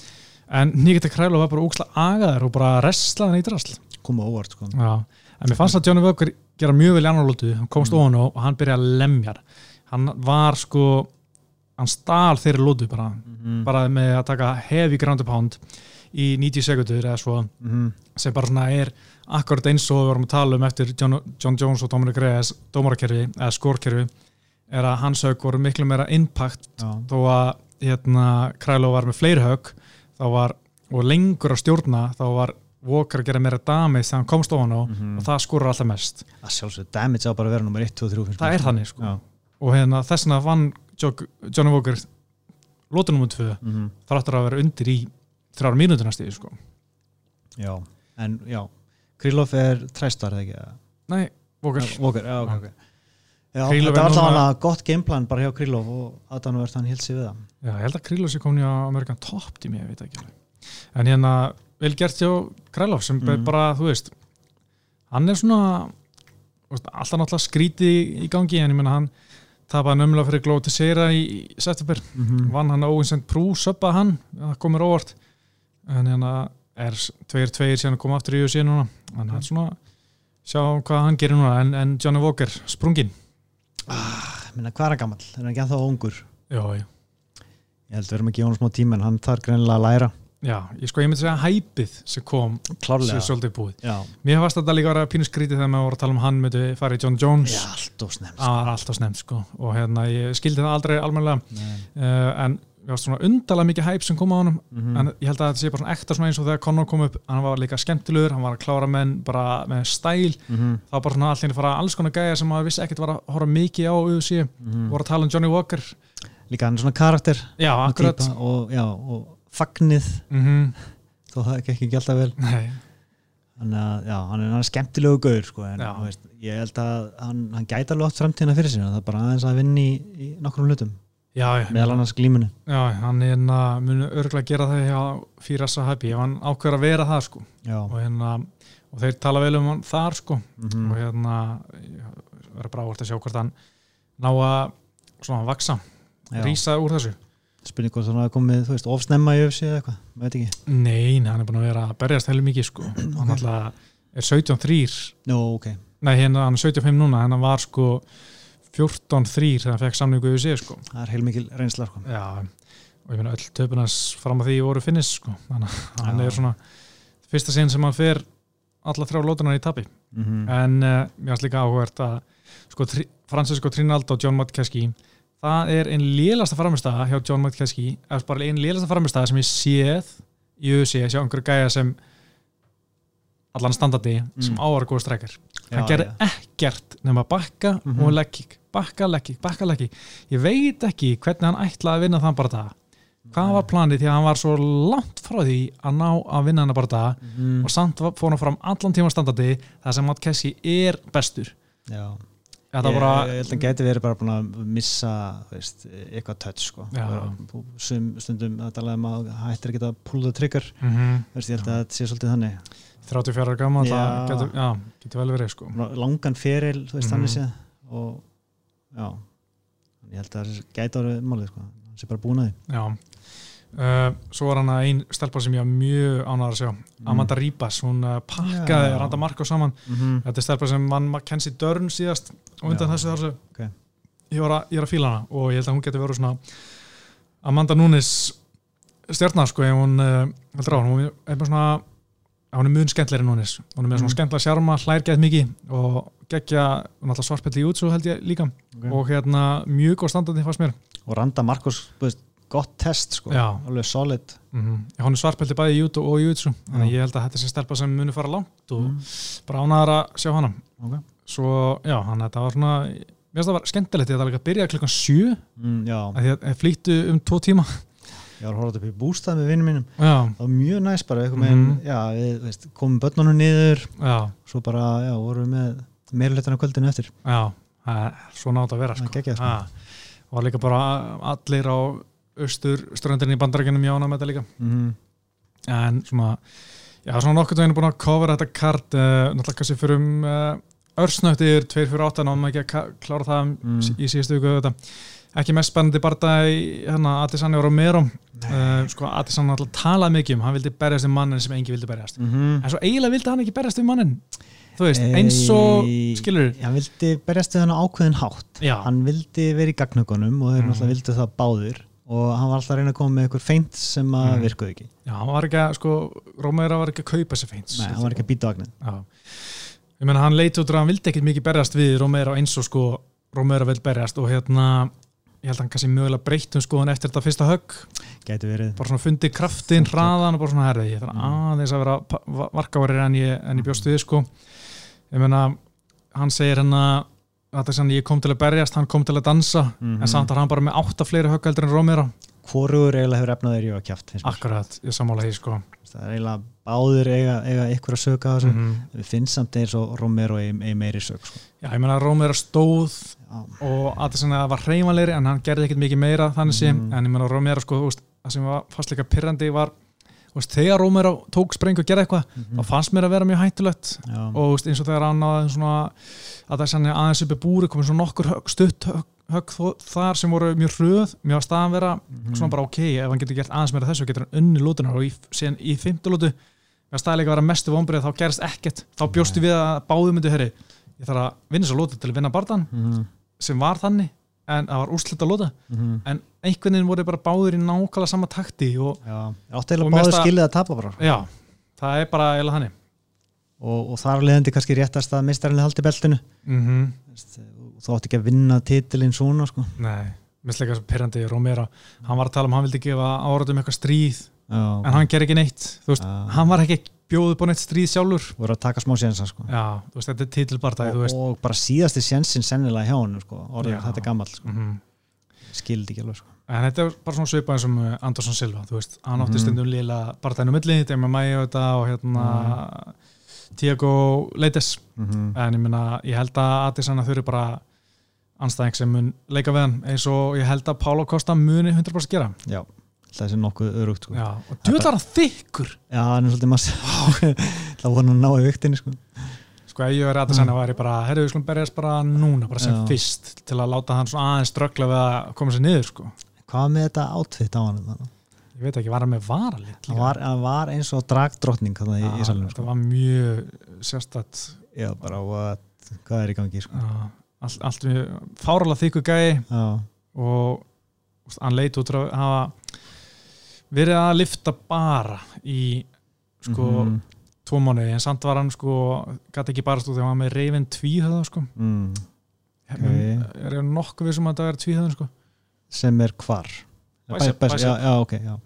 A: En Nikita Kræló var bara úksla agaður og bara restlaðan í drasl.
B: Koma óvart sko.
A: Já. en mér fannst að Johnny Walker gera mjög vel í annar lótu hann komst mm. ofan og hann byrjaði að lemja hann. Var sko hann stál þeirri lótu bara. Mm -hmm. bara með að taka heavy ground pound í 90 sekundur eða svo mm -hmm. sem bara svona er akkurat eins og við varum að tala um eftir John, John Jones og Dominic Reyes dómarakerfi eða skórkerfi er að hans hög voru miklu meira impact Já. þó að hérna Kræló var með fleiri hög þá var og lengur að stjórna þá var Walker að gera meira damage þegar hann komst ofan á mm -hmm. og það skorur alltaf mest
B: að sjálfsög damage á bara að vera nummer 1, 2, 3
A: það er þannig sko Já. og hérna þess vegna vann Johnny Walker lóta nummið tvö mm -hmm. þar áttur að vera undir í þrjára mínútuna stíði sko.
B: Já, en já Krylov er træstar ekki?
A: Nei, Walker,
B: Walker já, okay, okay. já, Þetta var alltaf núna... gott gameplan bara hjá Krylov og aðan verður hann hilsi við það
A: Já, ég held að Krylov sé komin í Amerikan Top Team, ég veit ekki en hérna, vel gert hjá Krylov sem mm bara, þú veist hann er svona alltaf náttúrulega skríti í gangi en ég menna hann tapaði nömmlega fyrir Glóti Seira í september mm -hmm. vann hann óinsend prú söppa hann, það komur óvart en hérna er tveir tveir síðan að koma aftur í síðan núna. En það er svona, sjá hvað hann gerir núna. En, en Johnny Walker, sprungin
B: ah, minna hvað er gammal, er hann ekki að þá ungur?
A: Já, já.
B: Ég held að við erum ekki í honum smá tíma en hann þarf greinilega að læra.
A: Já, ég sko ég myndi segja hæpið sem kom sem svolítið búið. Já. Mér fannst þetta líka að vera pínu skrítið þegar maður voru að tala um hann myndi farið John Jones.
B: Já, alltof snemt
A: sko. Alltof snemt sko. Og hérna ég skildi það aldrei almenlega uh, en við varst svona undalega mikið hæp sem kom á hann mm -hmm. en ég held að þetta sé bara svona ekta svona eins og þegar Conor kom upp. Hann var líka skemmtilegur, hann var að klára menn bara með stæl. Mm -hmm. það var bara svona allir að fara alls konar gæja sem maður vissi ekkert var að horfa mikið á UFC, mm -hmm. voru að tala um Johnny Walker.
B: Líka hann svona karakter.
A: Já,
B: og, já, og fagnið. -hmm. þó það ekki ekki gælt að vel þannig að já, hann er, er skemmtilegu gaur sko, en veist, ég held að hann, hann gæti alveg átt framtíðina fyrir sína það er bara aðeins að vinni í, í nokkrum hlutum meðal annars glímunu
A: Já, hann hérna, muni örgulega að gera það hjá fyrir þessa hæpi, ef hann ákveður að vera það sko. Og, hérna, og þeir tala vel um hann þar sko. Mm -hmm. og hérna verður bara áherslu að sjá hvort hann ná að svona vaksa, rýsa úr þessu.
B: Spurning hvort hann hafi komið, veist, ofsnemma í öfsi eða eitthvað, maður veit ekki.
A: Nei, hann er búin að vera að berjast heilig mikið sko. Hann alltaf er 17-3
B: Nó, ok.
A: Nei, hérna, hann er 17-5 núna, hann var sko 14-3 þegar hann fekk samningu í öfsi sko.
B: Það er heilmikil reynslar sko.
A: Og ég finna öll töpunars fram að því voru finnist sko. Þannig að hann er svona fyrsta sinn sem hann fer alla þrjá lótunar í tapi. Mm -hmm. en uh, mér finnst líka áhugert að sko Francisco Trinaldo og John Matkeski það er einn lélasta framistæða hjá John McKesky eða bara einn lélasta framistæða sem ég séð í USA, sjá einhverju gæja sem allan standardi mm. sem ávar góð streikar hann gerir ja. ekkert nema bakka mm -hmm. og leggík bakka, leggík, bakka, leggík ég veit ekki hvernig hann ætlaði að vinna þann bara það hvað var planið því að hann var svo langt frá því að ná að vinna hann bara það mm. og samt fór hann fram allan tíma standardi það sem Matt Kessi er bestur
B: já Ég, held að geti verið bara búin að missa veist, eitthvað touch sko. Sum, stundum að tala um að hættir ekki að pulla trigger mm -hmm. veist, ég held að þetta sé svolítið þannig
A: 34 ára gammal, það getur, já, getur vel verið sko.
B: langan feril, þú veist, mm þannig séð og já ég held að það gæti árið málið sko. það sé bara búin að því
A: já Uh, svo var hann að einn stelpa sem ég var mjög ánægðar að sjá mm. Amanda Ribas, hún uh, pakkaði yeah. Randa Marko saman mm -hmm. þetta er stelpa sem vann Mackenzie Dörn síðast og undan þessu þar okay. ég, var að, ég er að fíla hana og ég held að hún geti verið svona Amanda Nunes stjarnar sko hún, uh, hún er svona hún er mjög skemmtleiri Nunes hún er með svona mm. skemmtla sjarma, hlær gett mikið og geggja svartpelli í útsú held ég líka okay. og hérna mjög góð standandi fannst mér
B: og Randa Markos, búist gott test sko, Já. alveg solid
A: mm -hmm. hún er svarpeldi bæði í YouTube og í YouTube þannig ég held að þetta sé stelpa sem munir fara langt og mm. bara ánaðar að sjá hana okay. svo já, hann þetta var svona mér finnst það var skemmtilegt, ég ætla ekki að byrja klukkan 7 mm, að ég flýttu um tvo tíma
B: ég var að horfa upp í bústað með vinnum mínum já. það var mjög næst bara -hmm. með, já, við veist, komum börnunum niður já. svo bara, já, vorum við með meirleitana kvöldinu eftir
A: já, svo nátt að vera sko.
B: Gekja, sko.
A: og var líka bara allir á austur strandinni í bandarækjunum jána með þetta líka mm -hmm. en svona já, svona nokkur veginn er búin að kofra þetta kart uh, náttúrulega kannski fyrir um uh, örsnöktir 2-4-8 náðum ekki að klára það mm. í síðustu viku þetta ekki mest spennandi barnda í hérna Adesanya og Romero. Uh, sko Adesanya alltaf talað mikið um hann vildi berjast um mannin sem engi vildi berjast. Mm -hmm. en svo eiginlega vildi hann ekki berjast um mannin þú veist, eins og skilur
B: hann vildi berjast um hann á ákveðin hátt. Já. hann vildi verið í gagnögunum og þeir mm. náttúrulega vildi það báðir. Og hann var alltaf að reyna að koma með eitthvað feint sem að mm. virkuði ekki.
A: Já, hann var ekki að, sko, Rómæra var ekki að kaupa þessi feint
B: Nei, hann var ekki að býta vagnin Já,
A: ég menna hann leiti út og hann vildi ekkit mikið berjast við Rómæra eins og sko Rómæra vil berjast og hérna ég held að hann kannski mögulega breytum sko hann eftir þetta fyrsta högg
B: Gæti verið
A: bara svona fundi kraftin, hraðan og bara svona herði ég þarf mm. aðeins að vera varkavarið en ég, en ég bjóst við sko ég menna, hann segir hérna þetta er sann ég kom til að berjast, hann kom til að dansa mm -hmm. en samt er hann bara með átta fleiri höggaldur en Rómera
B: Hvoruður eiginlega hefur efnaðir í að kjátt
A: Akkurat, ég samála því sko
B: Það er eiginlega báður eiga, eiga ykkur að söka mm -hmm. finnst samt eins og Rómero eigi meiri sök sko.
A: Já, ég menna Rómera stóð. Og að það var hreymanleiri en hann gerði ekkert mikið meira þannig sem, mm en ég menna Rómera sko, það sem var fast líka pyrrandi var veist, þegar Rómur tók spreng og gerði eitthvað mm -hmm. þá fannst mér að vera mjög hættulegt Já. og veist, eins og þegar hann að það er aðeins uppi búri komið svona nokkur högg, stutt högg, högg þar sem voru mjög hröð mjög að staðan vera, mm -hmm. svona bara ok ef hann getur gert aðeins meira þessu, getur hann unni lútunar og í, síðan í fymtulútu með staðilega að vera mestu vonbrið þá gerist ekkert þá bjóstu við að báðu myndu herri ég þarf að vinna svo lútu til að vinna barndan mm -hmm. sem var þannig en það var úrslitt að lóta mm -hmm. en einhvern veginn voru bara báður í nákvæmlega sama takti og,
B: átt eða báður skilðið að tapa bara
A: já, það er bara eða hann
B: og, og þar leðandi kannski réttast að mistarinn haldi beltinu mm -hmm. þú átti ekki að vinna titilinn svona sko.
A: nei, misleika svo perrandi Romero, hann var að tala um hann vildi gefa áratum eitthvað stríð já, en hann ger ekki neitt, veist, hann var ekki bjóðu búin eitt stríð sjálfur
B: voru að taka smá sénsa sko.
A: já, veist, þetta er títilbartæð
B: og, og bara síðasti sénsin sennilega hjá hann sko. orðið, þetta er gammal sko. mm -hmm. skildi ekki alveg sko.
A: en þetta er bara svona svipað eins og Andersson Silva veist, hann átti mm -hmm. stundum lila bartæðinu milli, þetta er með mæju og þetta og hérna mm -hmm. Tiago Leites mhm. en ég minna, ég held að Addisana þurfi bara anstæðing sem mun leika við hann eins og ég held að Pálo Costa muni 100% gera
B: já það sé nokkuð örugt sko.
A: og djúðlar að þykkur
B: já, hann er svolítið massa þá voru hann að ná í viktinni sko.
A: sko, ég verði að það senna var ég bara herru, við skulum berjast bara núna, bara sem já. fyrst til að láta hann aðeins ströggla við að koma sér niður sko.
B: hvað með þetta átfitt á hann þannig?
A: ég veit ekki, var hann með varalit
B: hann var, var eins og dragdrottning
A: það
B: sko.
A: var mjög sérstatt
B: já, bara what, hvað er í gangi sko?
A: allt, allt mjög fáralega þykku gæi og hann leiti út að hafa verið að lifta bara í sko mm -hmm. tvo mánuði en samt var hann sko gæti ekki bara stúð þegar hann var með reyfinn tvíhöða sko mm. okay. er ég nokkuð við sem að það er tvíhöðun sko
B: sem er hvar bæsip, bæsip. Já, já, okay, já.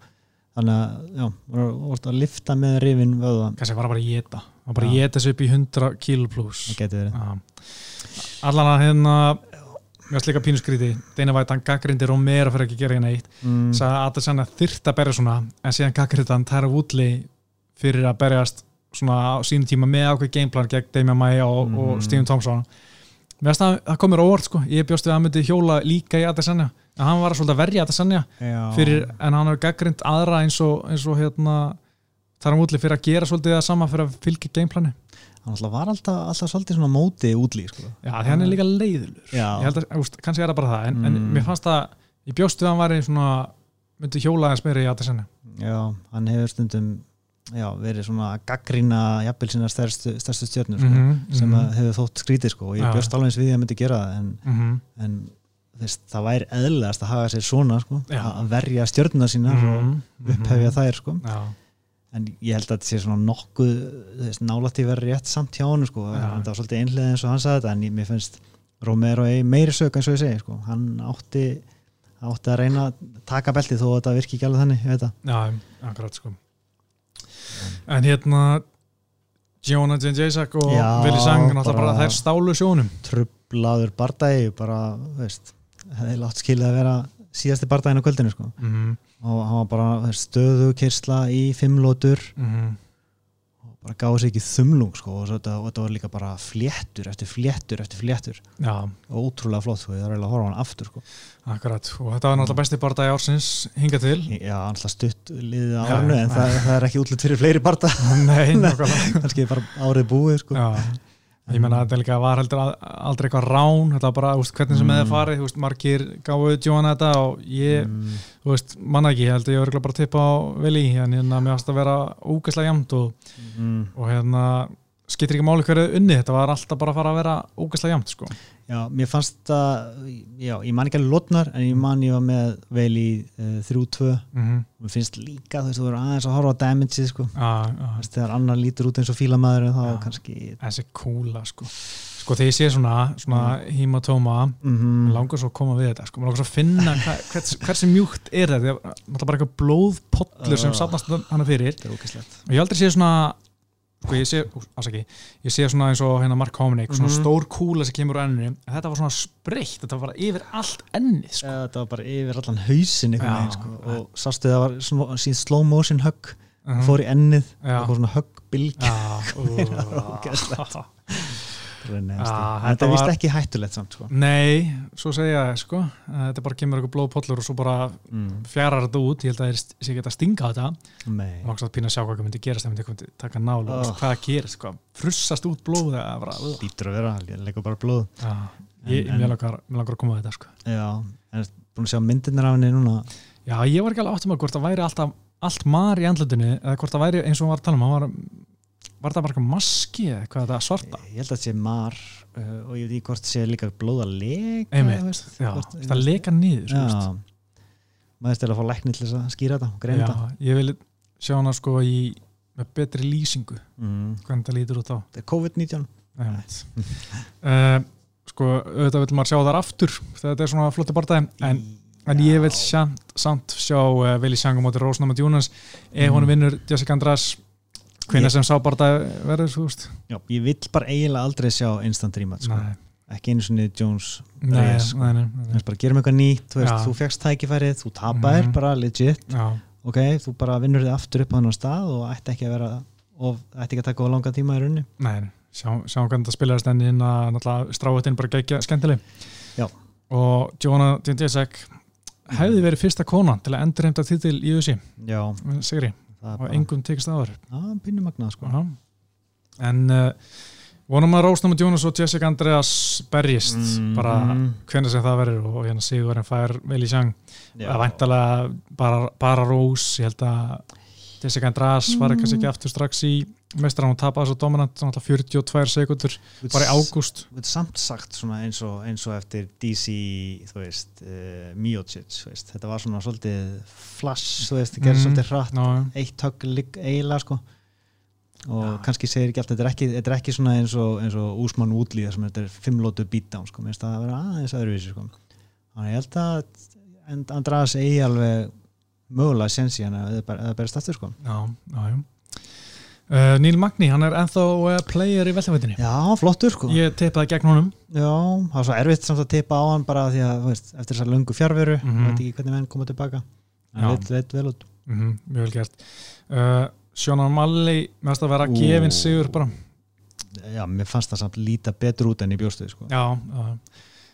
B: þannig að já, voru að lifta með reyfinn vöða
A: kannski var hann bara að geta bara að geta þessu upp í 100 kilo pluss allan að hérna Mér finnst líka pínuskríti, Deina Væt, hann gaggrindi Romero fyrir ekki að gera hérna eitt mm. sagði að það sann að berja svona en síðan gaggrindi hann Tæra Woodley fyrir að berjast svona á sínum tíma með ákveð gameplan gegn Damian Maia og, mm. og Stephen Thompson Mér finnst að það komir óvart sko, ég bjóst við að hann myndi hjóla líka í Adesanya, en hann var svolítið að verja Adesanya, fyrir, en hann hefur gaggrind aðra eins og, eins og hérna þar hann útlið fyrir að gera svolítið það sama fyrir að fylgja gameplani.
B: Hann var alltaf, alltaf svolítið svona mótið útlið sko.
A: Já, því hann er líka leiðilur. Já. Ég held að, úst, kannski er það bara það, en, mm. en mér fannst að ég bjóst við að hann var í svona, myndi hjóla eins meira í Adesanya.
B: Já, hann hefur stundum já, verið svona gaggrína jafnvel sína stærstu, stærstu stjórnur sko, mm -hmm, sem mm -hmm. hefur þótt skrítið sko, og ég bjóst alveg eins við að myndi gera það en, mm -hmm. en þess, það væri eðlegast að hafa sér svona sko, að verja stjórnuna sína og mhm, upphefja mhm. þær sko. En ég held að þetta sé svona nokkuð nálægt í verið rétt samt hjá hann sko, það var svolítið einlega eins og hann sagði þetta en ég, mér finnst Romero meiri sög eins og ég segi, sko. hann átti átti að reyna að taka beltið þó að þetta virki ekki alveg þannig
A: Já, akkurat sko. En hérna Jonathan Jacek og Vili Sang náttúrulega bara þær stálu sjónum.
B: trublaður bardagi bara, veist, hefði látt skilja að vera síðasti bardaginu kvöldinu sko. mm -hmm. og hann var bara stöðu kyrsla í fimmlótur mm -hmm bara gáði sér ekki þumlung sko, og þetta, þetta var líka bara fléttur eftir fléttur eftir fléttur Já. ótrúlega flott, sko, ég þarf eiginlega að horfa hann aftur sko.
A: Akkurat, og þetta var náttúrulega besti barndag í ársins hinga til
B: Já, náttúrulega stutt liðið á árnu en það, það er ekki útlut fyrir fleiri barndag
A: Nei, nákvæmlega
B: Kannski bara árið búið sko. Já
A: Ég menna þetta líka var heldur aldrei eitthvað rán, þetta var bara úst, hvernig sem mm. eða farið, úst, margir gáðu Jóhanna þetta og ég, mm. manna ekki, ég held að ég var bara að tippa á Vili, en hérna mér ást að vera ógæslega jamt og, mm. og hérna skiptir ekki máli hverju unni, þetta var alltaf bara að fara að vera ógæslega jamt sko.
B: Já, mér fannst það, já, ég man ekki alveg lotnar, en ég man ég var með vel í uh, 3-2 mm -hmm. og mér finnst líka, þú veist, þú verður aðeins að horfa á damage, sko, ah, ah. Þegar annar lítur út eins og fílamæður en þá ja. kannski
A: Þessi kúla, sko Sko þegar ég sé svona, svona mm. hematóma mm -hmm. langar svo að koma við þetta, sko, langar svo að finna hvers, hversi mjúkt er þetta, það er bara eitthvað blóðpollur uh, sem sapnast hana fyrir og ég aldrei sé svona sko ég sé, ásaki, ég sé svona eins og hérna Mark Hominick, svona mm -hmm. stór kúla sem kemur á enninu, þetta var svona spreitt þetta var bara yfir allt ennið sko.
B: þetta var bara yfir allan hausin ja, sko. og sástu það var svona sín slow motion hug, uh -huh. fór í ennið og svona hug bilg það var ógæðslegt Ah, þetta er vist ekki hættulegt samt sko.
A: Nei, svo segja ég sko. þetta bara kemur eitthvað blóðpollur og svo bara mm. fjarar þetta út, ég held að það sé ekki að stinga þetta og okkur að pýna að sjá hvað myndi gerast ef myndi taka nálu oh. hvað gerist, sko. frussast út blóð
B: Lítur að vera, leikur bara blóð
A: ah, Ég er mjög langar að koma að þetta sko.
B: Já, en búin að sjá myndirnir af henni núna
A: Já, ég var ekki alveg áttum að hvort það væri alltaf allt mar í andlutinu eða hvort það væri eins og hún var að tala um, var það bara maski eða hvað það? Svarta?
B: Ég held að það sé mar uh, og ég veit ekki hvort það sé líka blóða leka
A: Einmitt, já, hvort, það leka nýður
B: maður stil að fá læknir til að skýra þetta og greina þetta.
A: Ég vil sjá hana sko í með betri lýsingu. Mm. hvernig það lítur út á
B: Þetta er COVID-19
A: uh, Sko auðvitað vil maður sjá þar aftur þetta er svona flotti barndæg en, en ég vil samt, samt sjá uh, Vili Sjangum átti Rósnam og Djúnans ef mm. hún vinnur Jessica András Hvina sem sá bara það verður?
B: Já, ég vill bara eiginlega aldrei sjá instant rematch sko. ekki einu svona Jones Reyes sko. bara gerum eitthvað nýtt, þú, þú fegst tækifærið, þú tapar mm bara legit. Ok, þú bara vinnur þið aftur upp á þannig stað og ætti ekki að vera og ætti ekki að taka á langa tíma í raunni
A: Nei, sjá, sjá hvernig það spilaðist enn inn að stráðutinn bara gegja skemmtileg.
B: Já.
A: og Jóna Dindjesek hefði verið fyrsta kona til að endurheimta títil í USA Sigri og engum tekist aður
B: Já, pinnum magnað sko.
A: En uh, vonum að Rósnum og Jónas og Jessica Andreas berjist. Mm, bara mm. hvernig sem það verður og hérna Sigurinn fær vel í sjang. Að væntalega bara, bara Rós ég held að Jessica Andreas var ekkert ekki aftur strax í meistar hann og tapaði svo dominant 42 sekundur bara í ágúst
B: samt sagt eins og, eins og eftir DC veist, uh, Miocic veist. þetta var svona svolítið flash, þú veist, það gerir mm, svolítið hratt no. eitt högg eiginlega sko og ja. kannski segir ekki allt, þetta er ekki, þetta er ekki svona eins og, og Úsmann Útlíða sem þetta er fimmlótu beatdown sko, minnst að það vera aðeins öðruvísi sko þannig ég held að András eigi alveg mögulega sensi hann að það berist aftur sko
A: Já, já, já Uh, Níl Magni, hann er enþá uh, player í veltafættinni.
B: Já, flottur sko.
A: Ég teipaði gegn honum.
B: Já, það var svo erfitt samt að teipa á hann bara því að, veist, eftir þessar lungu fjárveru, mm -hmm. veit ekki hvernig menn koma tilbaka. Það veit, veit vel út.
A: Mm -hmm, mjög vel gert. Uh, Sjónan Malli, meðast að vera gefin sigur bara.
B: Já, mér fannst það samt líta betur út enn í bjóstuði sko.
A: Já, já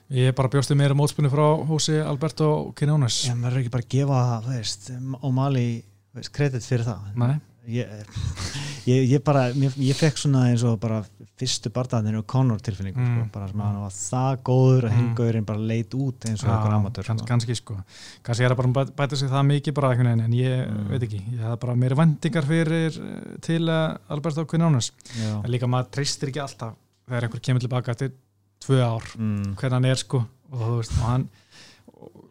A: Ég er bara bjóstuð meira mótspunni frá húsi Alberto Quinones
B: Já, maður er ekki bara að gefa, veist, Ég, ég, ég bara ég, ég fekk svona eins og bara fyrstu barndaðinu Conor tilfinningu sko, mm. sko, bara sem að hann var það góður að mm. hingauðurinn bara leit út eins og okkur amatör
A: sko. kannski sko, kannski er það bara að bæta sig það mikið bara einhvern veginn en ég mm. veit ekki, ég hafði bara meira vendingar fyrir eh, til Alberto Quinones en líka maður treystir ekki alltaf þegar einhver kemur tilbaka eftir tvö ár mm. hvernig hann er sko og þú veist, og hann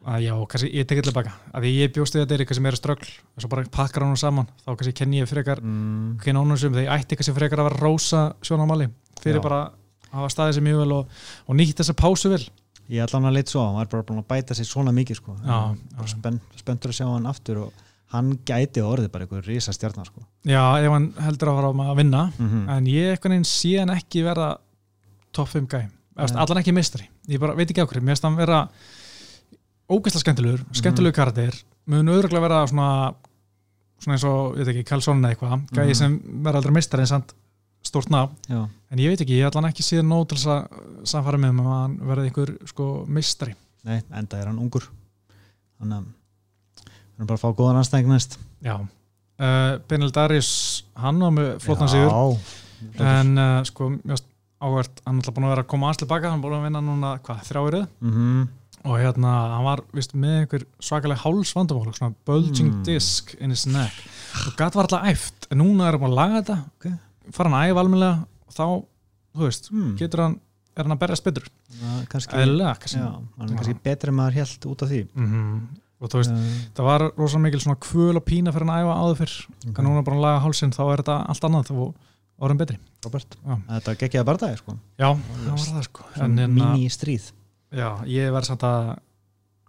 A: að já, kannski ég tekja tilbaka. Að því ég bjósti þetta er eitthvað sem er að ströggl og svo bara pakkar hann saman, þá kannski kenn ég frekar mm. hvern ónum þegar ég ætti kannski frekar að vera rosa sjónamáli fyrir já. bara að hafa staðið sér mjög vel og, og nýtt þessa pásu vel.
B: Ég ætla hann að leita svo, hann var bara búin að bæta sér svona mikið sko, já, spenn, spenntur að sjá hann aftur og hann gæti orðið bara einhver risa stjarnar sko.
A: Já, ef hann heldur að fara að vinna mm -hmm. en ég eitthvað ógeðslega skemmtilegur, skemmtilegu mm. karakter. Mun auðvitað vera svona svona eins og, ég veit ekki, Karlsson eða eitthvað. Gæði mm. sem verður aldrei mistar en samt stórt ná, en ég veit ekki, ég ætla hann ekki síðan nóg til þess að samfara með um að hann verði einhver sko mistari
B: Nei, enda er hann ungur. Þannig að hann er bara að fá góðan anstæðing næst.
A: Já, uh, Benil Darius hann var með flottan sigur. En uh, sko, áhvert hann er alltaf búin að vera að koma aðsli baka. Hann búin að vinna núna, hvað, þrjáirið mm -hmm og hérna hann var vist, með einhver svakalega hálsvandamál svona bulging mm. disc in his neck. Og gæti var alltaf æft. En núna er hann að laga þetta. Okay. fara hann æfa almenlega og þá, þú veist, mm. getur hann er hann að berjast betur.
B: Eða kannski hann er kannski betri en maður helt út af því. Mm -hmm.
A: og þú veist, uh. það var rosalega mikil svona kvöl og pína fyrir hann að æfa áður fyrr. Okay. núna bara að laga hálsin, þá er þetta allt annað og orðin betri.
B: Robert, þetta geggiða barndagi sko.
A: Já, það var það sko.
B: Hérna- mini stríð
A: Já, ég verði samt að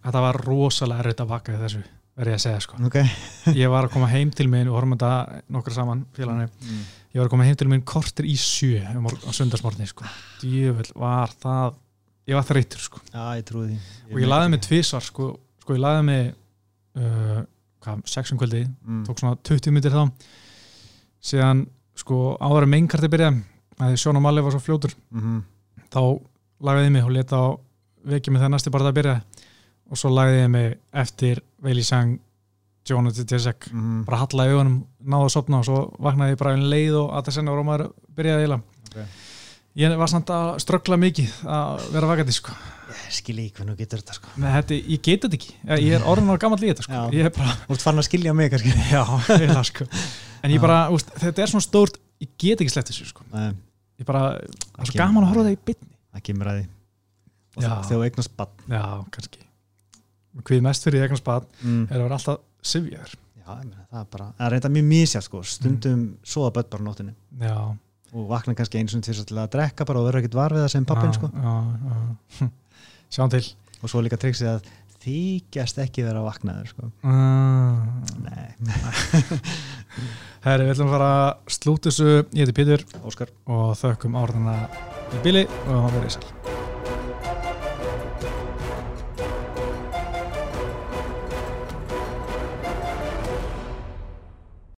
A: þetta var rosalega erriðt að vaka þessu verði ég að segja sko
B: okay.
A: ég var að koma heim til minn og horfum þetta nokkru saman félagarni, mm. ég var að koma heim til minn kortir í sjö um á sundarsmorni sko, djövel var það ég var þreytur sko
B: Já, ég trúi því
A: ég og ég laði mig tvísvar sko, sko ég laði mig uh, hvað, sexum kvöldi mm. tók svona 20 minnir þá síðan sko áður með einkarti byrja að því Sjón og Malli var svo fljótur mm -hmm. þá lagði ég mig og leta á vekið mig það næstu bara að byrja og svo lagði ég mig eftir Veili Sang Jonathan Tjessek mm. bara hallaði augunum, náðu að sopna og svo vaknaði ég bara einn leið og að það senna voru maður byrjaði eila okay. ég var samt að ströggla mikið að vera vakandi sko.
B: ég skilji ekki hvernig þú getur þetta sko.
A: Nei, þetta, ég get þetta ekki, ég er orðin á gammal líð sko. ég er bara
B: Þú ert farin að skilja mig kannski
A: Já, eila, sko. en ég bara, úst, þetta er svona stórt ég get ekki slett þessu sko. ég bara, það er svo gaman að horfa það í bytni
B: Það kemur að því og þegar þú eignast bann
A: Já, kannski. Hvað mest fyrir eignast bann mm. er að vera alltaf sifjar
B: Já, meni, það er bara, það er reynda mjög mísja sko, stundum mm. soða börn bara nóttinu
A: Já.
B: Og vakna kannski eins og til að drekka bara og vera ekkert varfið það sem pappin sko.
A: já, já. Sjáum til.
B: Og svo líka triksið að þykjast ekki vera vaknaður sko. Ah. Nei.
A: Herri, við ætlum að fara að slúta þessu. Ég heiti Pítur
B: Óskar.
A: Og þökkum áraðana í bíli og verið í sæl